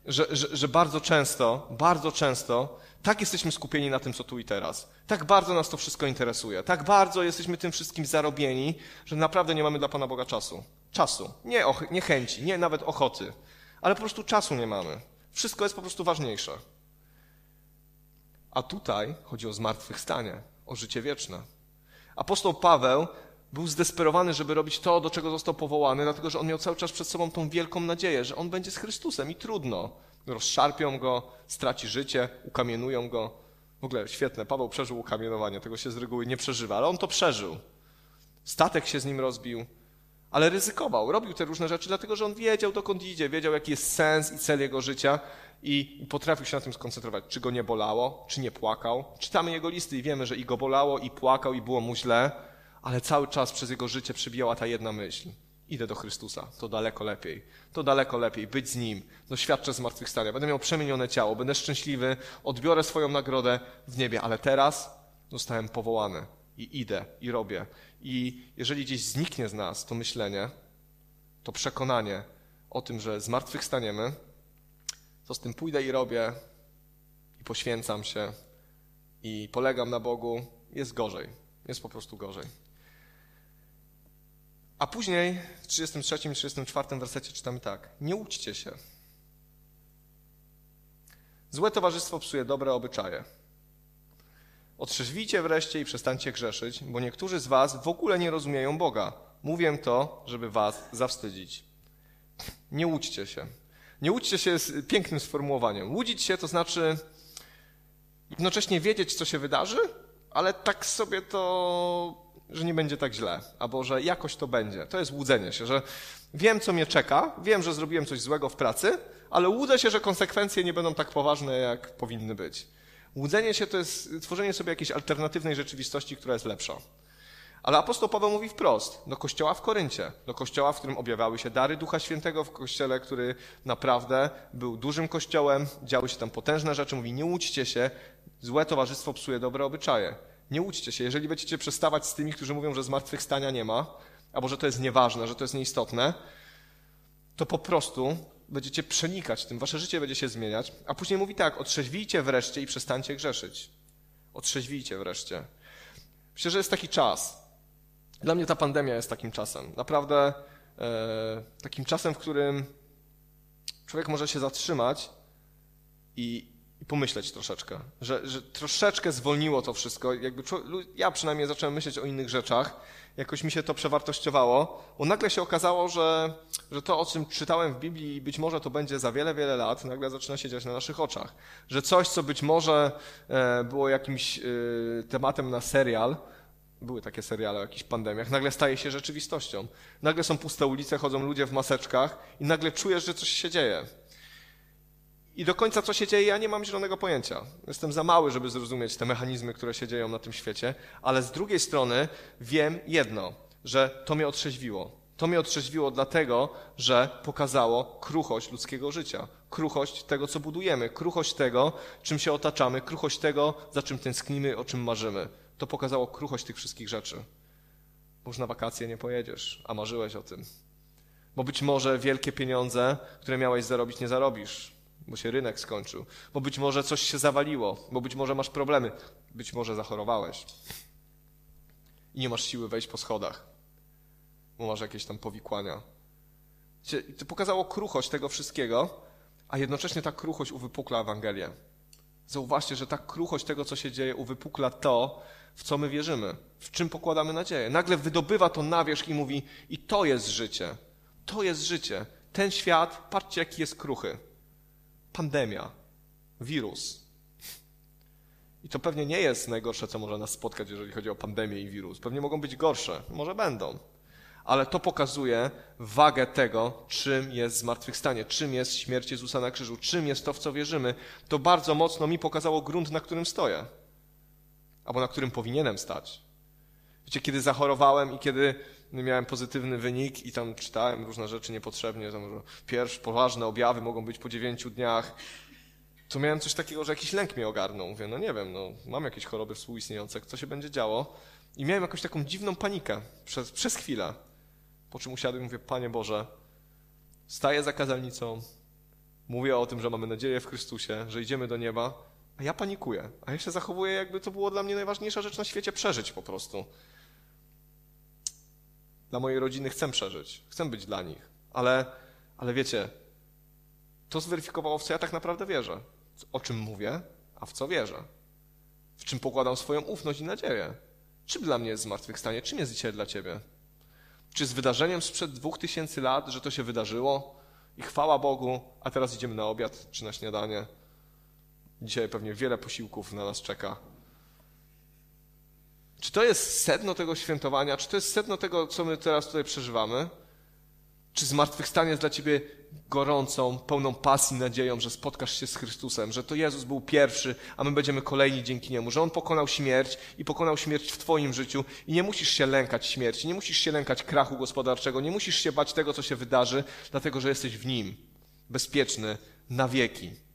że, że, że bardzo często, bardzo często tak jesteśmy skupieni na tym, co tu i teraz. Tak bardzo nas to wszystko interesuje. Tak bardzo jesteśmy tym wszystkim zarobieni, że naprawdę nie mamy dla Pana Boga czasu. Czasu. Nie, och, nie chęci, nie nawet ochoty. Ale po prostu czasu nie mamy. Wszystko jest po prostu ważniejsze. A tutaj chodzi o zmartwychwstanie, o życie wieczne. Apostoł Paweł był zdesperowany, żeby robić to, do czego został powołany, dlatego że on miał cały czas przed sobą tą wielką nadzieję, że on będzie z Chrystusem i trudno. Rozszarpią go, straci życie, ukamienują go. W ogóle świetne, Paweł przeżył ukamienowanie, tego się z reguły nie przeżywa, ale on to przeżył. Statek się z nim rozbił, ale ryzykował, robił te różne rzeczy, dlatego że on wiedział, dokąd idzie, wiedział, jaki jest sens i cel jego życia i potrafił się na tym skoncentrować. Czy go nie bolało, czy nie płakał. Czytamy jego listy i wiemy, że i go bolało, i płakał, i było mu źle, ale cały czas przez jego życie przybijała ta jedna myśl. Idę do Chrystusa, to daleko lepiej. To daleko lepiej, być z Nim, doświadczę zmartwychwstania. Będę miał przemienione ciało, będę szczęśliwy, odbiorę swoją nagrodę w niebie, ale teraz zostałem powołany i idę i robię. I jeżeli gdzieś zniknie z nas to myślenie, to przekonanie o tym, że zmartwychwstaniemy, to z tym pójdę i robię i poświęcam się i polegam na Bogu, jest gorzej. Jest po prostu gorzej. A później w 33 i 34 wersecie czytamy tak. Nie uczcie się. Złe towarzystwo psuje dobre obyczaje. Otrzeźwijcie wreszcie i przestańcie grzeszyć, bo niektórzy z was w ogóle nie rozumieją Boga. Mówię to, żeby was zawstydzić. Nie łudźcie się. Nie łudźcie się jest pięknym sformułowaniem. Łudzić się to znaczy jednocześnie wiedzieć, co się wydarzy, ale tak sobie to że nie będzie tak źle, albo że jakoś to będzie. To jest łudzenie się, że wiem, co mnie czeka, wiem, że zrobiłem coś złego w pracy, ale łudzę się, że konsekwencje nie będą tak poważne, jak powinny być. Łudzenie się to jest tworzenie sobie jakiejś alternatywnej rzeczywistości, która jest lepsza. Ale apostoł Paweł mówi wprost do kościoła w Koryncie, do kościoła, w którym objawiały się dary Ducha Świętego, w kościele, który naprawdę był dużym kościołem, działy się tam potężne rzeczy. Mówi: Nie łudźcie się, złe towarzystwo psuje dobre obyczaje. Nie łudźcie się. Jeżeli będziecie przestawać z tymi, którzy mówią, że zmartwychwstania nie ma, albo że to jest nieważne, że to jest nieistotne, to po prostu będziecie przenikać tym, wasze życie będzie się zmieniać. A później mówi tak: otrzeźwijcie wreszcie i przestańcie grzeszyć. Otrzeźwijcie wreszcie. Myślę, że jest taki czas, dla mnie ta pandemia jest takim czasem. Naprawdę e, takim czasem, w którym człowiek może się zatrzymać i, pomyśleć troszeczkę, że, że, troszeczkę zwolniło to wszystko. Jakby ja przynajmniej zacząłem myśleć o innych rzeczach, jakoś mi się to przewartościowało, bo nagle się okazało, że, że to, o czym czytałem w Biblii być może to będzie za wiele, wiele lat, nagle zaczyna się dziać na naszych oczach. Że coś, co być może e, było jakimś e, tematem na serial, były takie seriale o jakichś pandemiach, nagle staje się rzeczywistością. Nagle są puste ulice, chodzą ludzie w maseczkach i nagle czujesz, że coś się dzieje. I do końca co się dzieje, ja nie mam zielonego pojęcia. Jestem za mały, żeby zrozumieć te mechanizmy, które się dzieją na tym świecie, ale z drugiej strony wiem jedno, że to mnie otrzeźwiło. To mnie otrzeźwiło dlatego, że pokazało kruchość ludzkiego życia, kruchość tego, co budujemy, kruchość tego, czym się otaczamy, kruchość tego, za czym tęsknimy, o czym marzymy to pokazało kruchość tych wszystkich rzeczy. Bo już na wakacje nie pojedziesz, a marzyłeś o tym. Bo być może wielkie pieniądze, które miałeś zarobić, nie zarobisz, bo się rynek skończył. Bo być może coś się zawaliło, bo być może masz problemy, być może zachorowałeś i nie masz siły wejść po schodach, bo masz jakieś tam powikłania. To pokazało kruchość tego wszystkiego, a jednocześnie ta kruchość uwypukla Ewangelię. Zauważcie, że ta kruchość tego, co się dzieje, uwypukla to, w co my wierzymy, w czym pokładamy nadzieję. Nagle wydobywa to na wierzch i mówi: I to jest życie. To jest życie. Ten świat, patrzcie, jaki jest kruchy. Pandemia, wirus. I to pewnie nie jest najgorsze, co może nas spotkać, jeżeli chodzi o pandemię i wirus. Pewnie mogą być gorsze, może będą. Ale to pokazuje wagę tego, czym jest zmartwychwstanie, czym jest śmierć Jezusa na krzyżu, czym jest to, w co wierzymy. To bardzo mocno mi pokazało grunt, na którym stoję albo na którym powinienem stać. Wiecie, kiedy zachorowałem i kiedy miałem pozytywny wynik i tam czytałem różne rzeczy niepotrzebnie, tam pierwsze poważne objawy mogą być po dziewięciu dniach, to miałem coś takiego, że jakiś lęk mnie ogarnął. Mówię, no nie wiem, no, mam jakieś choroby współistniejące, co się będzie działo? I miałem jakąś taką dziwną panikę przez, przez chwilę. Po czym usiadłem i mówię, Panie Boże, staję za kazalnicą, mówię o tym, że mamy nadzieję w Chrystusie, że idziemy do nieba, a ja panikuję. A ja się zachowuję, jakby to było dla mnie najważniejsza rzecz na świecie przeżyć po prostu. Dla mojej rodziny chcę przeżyć. Chcę być dla nich. Ale, ale wiecie, to zweryfikowało, w co ja tak naprawdę wierzę. O czym mówię, a w co wierzę. W czym pokładam swoją ufność i nadzieję. Czym dla mnie jest zmartwychwstanie? Czym jest dzisiaj dla ciebie? Czy z wydarzeniem sprzed dwóch tysięcy lat, że to się wydarzyło i chwała Bogu, a teraz idziemy na obiad czy na śniadanie? Dzisiaj pewnie wiele posiłków na nas czeka. Czy to jest sedno tego świętowania? Czy to jest sedno tego, co my teraz tutaj przeżywamy? Czy zmartwychwstanie jest dla ciebie gorącą, pełną pasji, nadzieją, że spotkasz się z Chrystusem, że to Jezus był pierwszy, a my będziemy kolejni dzięki Niemu, że On pokonał śmierć i pokonał śmierć w Twoim życiu i nie musisz się lękać śmierci, nie musisz się lękać krachu gospodarczego, nie musisz się bać tego, co się wydarzy, dlatego że jesteś w Nim, bezpieczny na wieki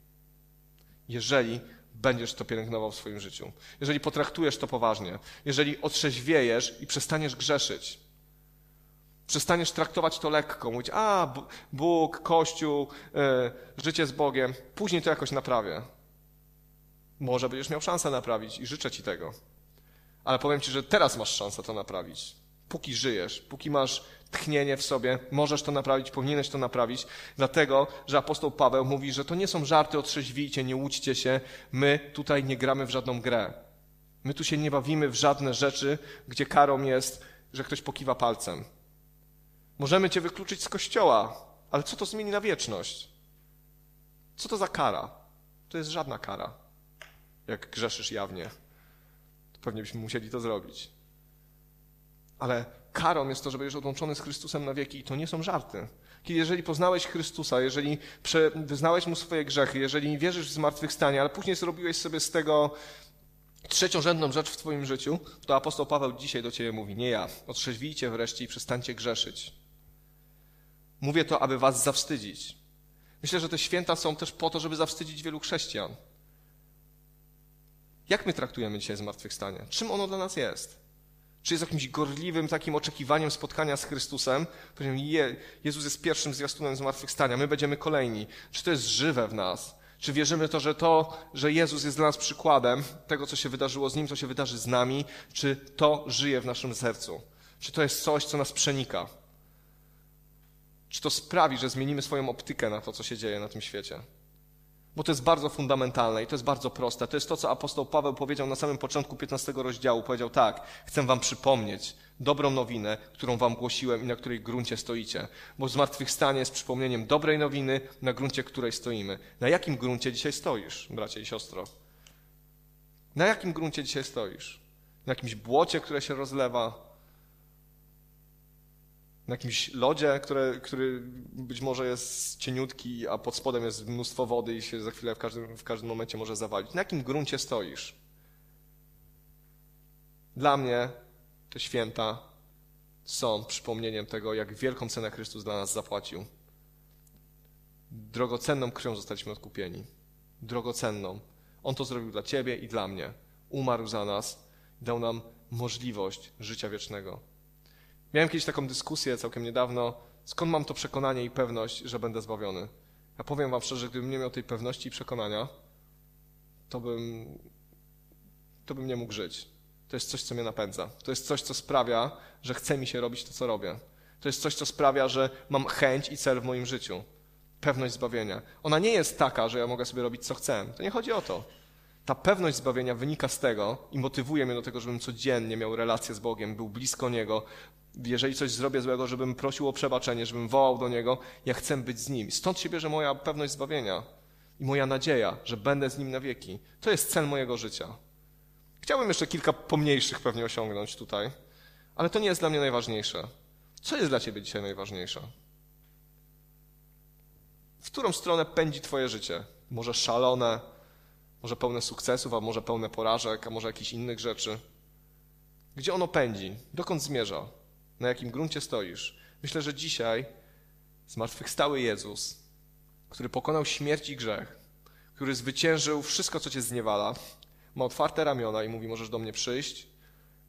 jeżeli będziesz to pielęgnował w swoim życiu. Jeżeli potraktujesz to poważnie, jeżeli otrzeźwiejesz i przestaniesz grzeszyć. Przestaniesz traktować to lekko, mówić, a Bóg, Kościół, yy, życie z Bogiem, później to jakoś naprawię. Może będziesz miał szansę naprawić i życzę Ci tego. Ale powiem Ci, że teraz masz szansę to naprawić. Póki żyjesz, póki masz tchnienie w sobie, możesz to naprawić, powinieneś to naprawić, dlatego, że apostoł Paweł mówi, że to nie są żarty, otrzeźwijcie, nie łudźcie się, my tutaj nie gramy w żadną grę. My tu się nie bawimy w żadne rzeczy, gdzie karą jest, że ktoś pokiwa palcem. Możemy cię wykluczyć z kościoła, ale co to zmieni na wieczność? Co to za kara? To jest żadna kara. Jak grzeszysz jawnie, to pewnie byśmy musieli to zrobić. Ale karą jest to, że będziesz odłączony z Chrystusem na wieki i to nie są żarty. Jeżeli poznałeś Chrystusa, jeżeli wyznałeś Mu swoje grzechy, jeżeli wierzysz w zmartwychwstanie, ale później zrobiłeś sobie z tego Trzeciorzędną rzecz w Twoim życiu, to apostoł Paweł dzisiaj do Ciebie mówi, nie ja. Otrzeźwijcie wreszcie i przestańcie grzeszyć. Mówię to, aby Was zawstydzić. Myślę, że te święta są też po to, żeby zawstydzić wielu chrześcijan. Jak my traktujemy dzisiaj zmartwychwstanie? Czym ono dla nas jest? Czy jest jakimś gorliwym takim oczekiwaniem spotkania z Chrystusem? Je, Jezus jest pierwszym zwiastunem zmartwychwstania, my będziemy kolejni. Czy to jest żywe w nas? Czy wierzymy to, że to, że Jezus jest dla nas przykładem tego, co się wydarzyło z Nim, co się wydarzy z nami, czy to żyje w naszym sercu? Czy to jest coś, co nas przenika? Czy to sprawi, że zmienimy swoją optykę na to, co się dzieje na tym świecie? Bo to jest bardzo fundamentalne i to jest bardzo proste. To jest to, co apostoł Paweł powiedział na samym początku 15 rozdziału. Powiedział tak, chcę wam przypomnieć dobrą nowinę, którą wam głosiłem i na której gruncie stoicie. Bo zmartwychwstanie jest przypomnieniem dobrej nowiny, na gruncie której stoimy. Na jakim gruncie dzisiaj stoisz, bracie i siostro? Na jakim gruncie dzisiaj stoisz? Na jakimś błocie, które się rozlewa? Na jakimś lodzie, które, który być może jest cieniutki, a pod spodem jest mnóstwo wody i się za chwilę w każdym, w każdym momencie może zawalić. Na jakim gruncie stoisz? Dla mnie te święta są przypomnieniem tego, jak wielką cenę Chrystus dla nas zapłacił. Drogocenną krwią zostaliśmy odkupieni. Drogocenną. On to zrobił dla Ciebie i dla mnie. Umarł za nas dał nam możliwość życia wiecznego. Miałem kiedyś taką dyskusję całkiem niedawno, skąd mam to przekonanie i pewność, że będę zbawiony. Ja powiem wam szczerze, gdybym nie miał tej pewności i przekonania, to bym, to bym nie mógł żyć. To jest coś, co mnie napędza. To jest coś, co sprawia, że chce mi się robić to, co robię. To jest coś, co sprawia, że mam chęć i cel w moim życiu. Pewność zbawienia. Ona nie jest taka, że ja mogę sobie robić, co chcę. To nie chodzi o to. Ta pewność zbawienia wynika z tego i motywuje mnie do tego, żebym codziennie miał relację z Bogiem, był blisko Niego, jeżeli coś zrobię złego, żebym prosił o przebaczenie, żebym wołał do Niego, ja chcę być z Nim. Stąd się bierze moja pewność zbawienia i moja nadzieja, że będę z Nim na wieki. To jest cel mojego życia. Chciałbym jeszcze kilka pomniejszych pewnie osiągnąć tutaj, ale to nie jest dla mnie najważniejsze. Co jest dla Ciebie dzisiaj najważniejsze? W którą stronę pędzi Twoje życie? Może szalone, może pełne sukcesów, a może pełne porażek, a może jakichś innych rzeczy? Gdzie ono pędzi? Dokąd zmierza? na jakim gruncie stoisz. Myślę, że dzisiaj zmartwychwstały Jezus, który pokonał śmierć i grzech, który zwyciężył wszystko, co cię zniewala, ma otwarte ramiona i mówi: Możesz do mnie przyjść,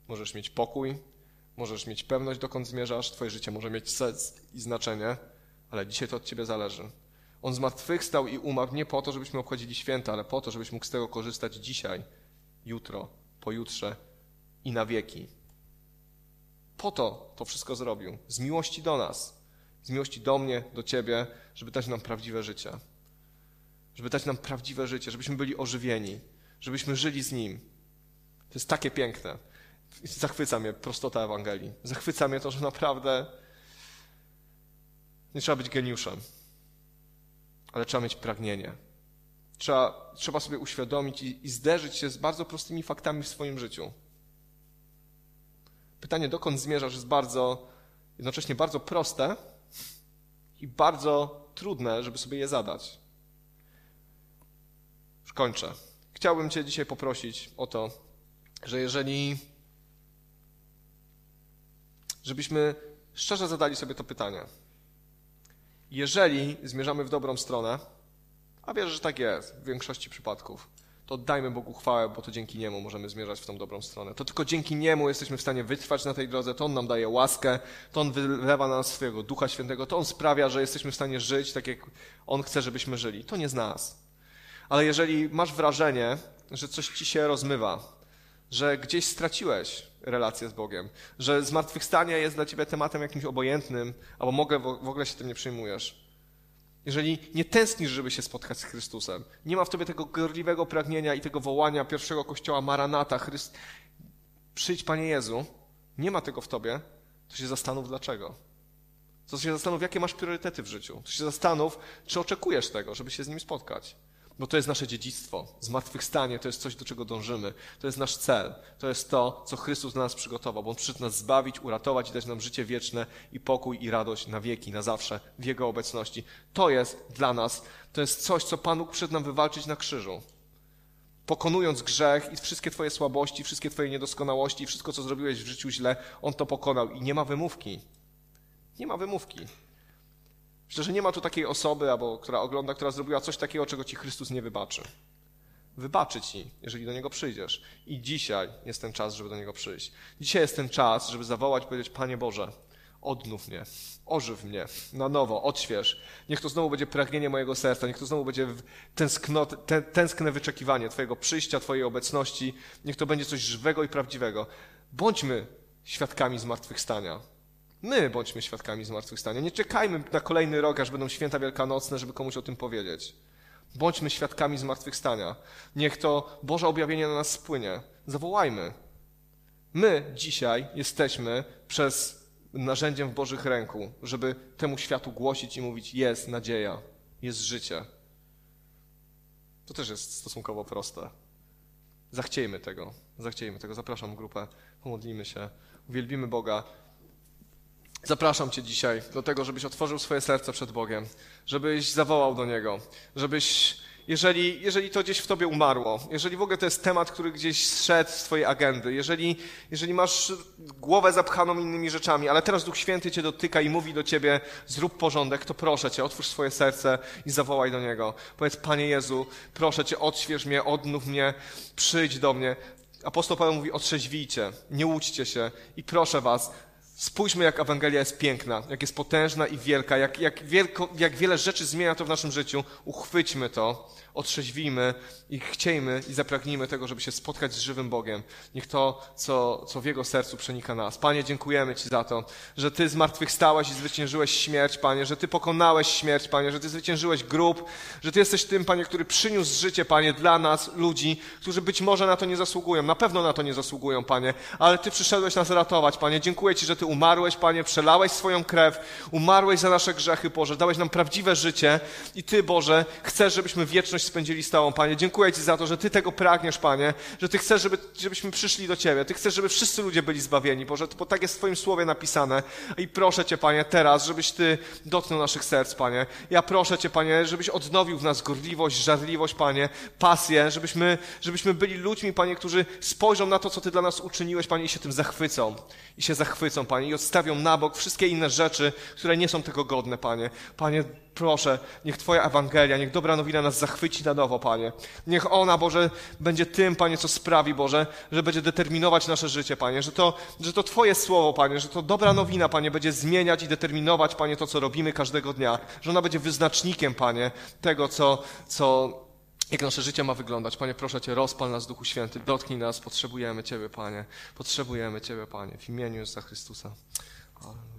możesz mieć pokój, możesz mieć pewność, dokąd zmierzasz, twoje życie może mieć sens i znaczenie, ale dzisiaj to od ciebie zależy. On zmartwychwstał i umarł nie po to, żebyśmy obchodzili święta, ale po to, żebyś mógł z tego korzystać dzisiaj, jutro, pojutrze i na wieki. Po to to wszystko zrobił. Z miłości do nas. Z miłości do mnie, do ciebie, żeby dać nam prawdziwe życie. Żeby dać nam prawdziwe życie, żebyśmy byli ożywieni, żebyśmy żyli z Nim. To jest takie piękne. Zachwyca mnie prostota Ewangelii. Zachwyca mnie to, że naprawdę nie trzeba być geniuszem, ale trzeba mieć pragnienie. Trzeba, trzeba sobie uświadomić i, i zderzyć się z bardzo prostymi faktami w swoim życiu. Pytanie, dokąd zmierzasz, jest bardzo, jednocześnie bardzo proste i bardzo trudne, żeby sobie je zadać. Już kończę. Chciałbym Cię dzisiaj poprosić o to, że jeżeli, żebyśmy szczerze zadali sobie to pytanie. Jeżeli zmierzamy w dobrą stronę, a wierzę, że tak jest w większości przypadków, to oddajmy Bogu chwałę, bo to dzięki Niemu możemy zmierzać w tą dobrą stronę. To tylko dzięki Niemu jesteśmy w stanie wytrwać na tej drodze, to On nam daje łaskę, to On wylewa na nas swojego Ducha Świętego, to On sprawia, że jesteśmy w stanie żyć tak, jak On chce, żebyśmy żyli. To nie z nas. Ale jeżeli masz wrażenie, że coś ci się rozmywa, że gdzieś straciłeś relację z Bogiem, że zmartwychwstanie jest dla ciebie tematem jakimś obojętnym, albo mogę, w ogóle się tym nie przejmujesz, jeżeli nie tęsknisz, żeby się spotkać z Chrystusem, nie ma w tobie tego gorliwego pragnienia i tego wołania pierwszego kościoła Maranata, Chryst... przyjdź Panie Jezu, nie ma tego w tobie, to się zastanów dlaczego. To się zastanów, jakie masz priorytety w życiu. To się zastanów, czy oczekujesz tego, żeby się z nim spotkać. Bo to jest nasze dziedzictwo. Zmartwychwstanie to jest coś, do czego dążymy. To jest nasz cel. To jest to, co Chrystus dla nas przygotował, bo On przyszedł nas zbawić, uratować i dać nam życie wieczne i pokój i radość na wieki, na zawsze w Jego obecności. To jest dla nas, to jest coś, co Pan Bóg przyszedł nam wywalczyć na krzyżu. Pokonując grzech i wszystkie Twoje słabości, wszystkie Twoje niedoskonałości, wszystko, co zrobiłeś w życiu źle, On to pokonał i nie ma wymówki. Nie ma wymówki. Myślę, że nie ma tu takiej osoby, albo która ogląda, która zrobiła coś takiego, czego Ci Chrystus nie wybaczy. Wybaczy Ci, jeżeli do Niego przyjdziesz. I dzisiaj jest ten czas, żeby do Niego przyjść. Dzisiaj jest ten czas, żeby zawołać i powiedzieć, Panie Boże, odnów mnie, ożyw mnie na nowo, odśwież. Niech to znowu będzie pragnienie mojego serca, niech to znowu będzie tęskne wyczekiwanie Twojego przyjścia, Twojej obecności. Niech to będzie coś żywego i prawdziwego. Bądźmy świadkami zmartwychwstania. My bądźmy świadkami zmartwychwstania. Nie czekajmy na kolejny rok, aż będą święta wielkanocne, żeby komuś o tym powiedzieć. Bądźmy świadkami zmartwychwstania. Niech to Boże objawienie na nas spłynie. Zawołajmy. My dzisiaj jesteśmy przez narzędziem w Bożych ręku, żeby temu światu głosić i mówić: jest nadzieja, jest życie. To też jest stosunkowo proste. Zachciejmy tego, zachciejmy tego. Zapraszam grupę, pomodlimy się, uwielbimy Boga. Zapraszam Cię dzisiaj do tego, żebyś otworzył swoje serce przed Bogiem, żebyś zawołał do Niego, żebyś, jeżeli, jeżeli to gdzieś w Tobie umarło, jeżeli w ogóle to jest temat, który gdzieś zszedł z Twojej agendy, jeżeli, jeżeli masz głowę zapchaną innymi rzeczami, ale teraz Duch Święty Cię dotyka i mówi do Ciebie, zrób porządek, to proszę Cię, otwórz swoje serce i zawołaj do Niego. Powiedz, Panie Jezu, proszę Cię, odśwież mnie, odnów mnie, przyjdź do mnie. Apostoł Paweł mówi, otrzeźwijcie, nie łudźcie się i proszę Was, Spójrzmy, jak Ewangelia jest piękna, jak jest potężna i wielka, jak, jak, wielko, jak wiele rzeczy zmienia to w naszym życiu. Uchwyćmy to otrzeźwijmy i chciejmy i zapragnijmy tego, żeby się spotkać z żywym Bogiem. Niech to, co, co w Jego sercu przenika nas. Panie, dziękujemy Ci za to, że Ty zmartwychwstałeś i zwyciężyłeś śmierć, Panie, że Ty pokonałeś śmierć, Panie, że Ty zwyciężyłeś grób, że Ty jesteś tym, Panie, który przyniósł życie, Panie, dla nas, ludzi, którzy być może na to nie zasługują, na pewno na to nie zasługują, Panie, ale Ty przyszedłeś nas ratować, Panie. Dziękuję Ci, że Ty umarłeś, Panie, przelałeś swoją krew, umarłeś za nasze grzechy, Boże, dałeś nam prawdziwe życie i Ty, Boże, chcesz, żebyśmy wieczność spędzili z Tobą, Panie. Dziękuję Ci za to, że Ty tego pragniesz, Panie, że Ty chcesz, żeby, żebyśmy przyszli do Ciebie. Ty chcesz, żeby wszyscy ludzie byli zbawieni, Boże, bo tak jest w Twoim słowie napisane. I proszę Cię, Panie, teraz, żebyś Ty dotknął naszych serc, Panie. Ja proszę Cię, Panie, żebyś odnowił w nas gorliwość, żarliwość, Panie, pasję, żebyśmy, żebyśmy byli ludźmi, Panie, którzy spojrzą na to, co Ty dla nas uczyniłeś, Panie, i się tym zachwycą. I się zachwycą, Panie, i odstawią na bok wszystkie inne rzeczy, które nie są tego godne, Panie. Panie, proszę, niech Twoja Ewangelia, niech dobra nowina nas zachwyci na nowo, Panie. Niech ona, Boże, będzie tym, Panie, co sprawi, Boże, że będzie determinować nasze życie, Panie, że to, że to Twoje słowo, Panie, że to dobra nowina, Panie, będzie zmieniać i determinować, Panie, to, co robimy każdego dnia, że ona będzie wyznacznikiem, Panie, tego, co, co, jak nasze życie ma wyglądać. Panie, proszę Cię, rozpal nas, Duchu Święty, dotknij nas, potrzebujemy Ciebie, Panie, potrzebujemy Ciebie, Panie, w imieniu Jezusa Chrystusa. Amen.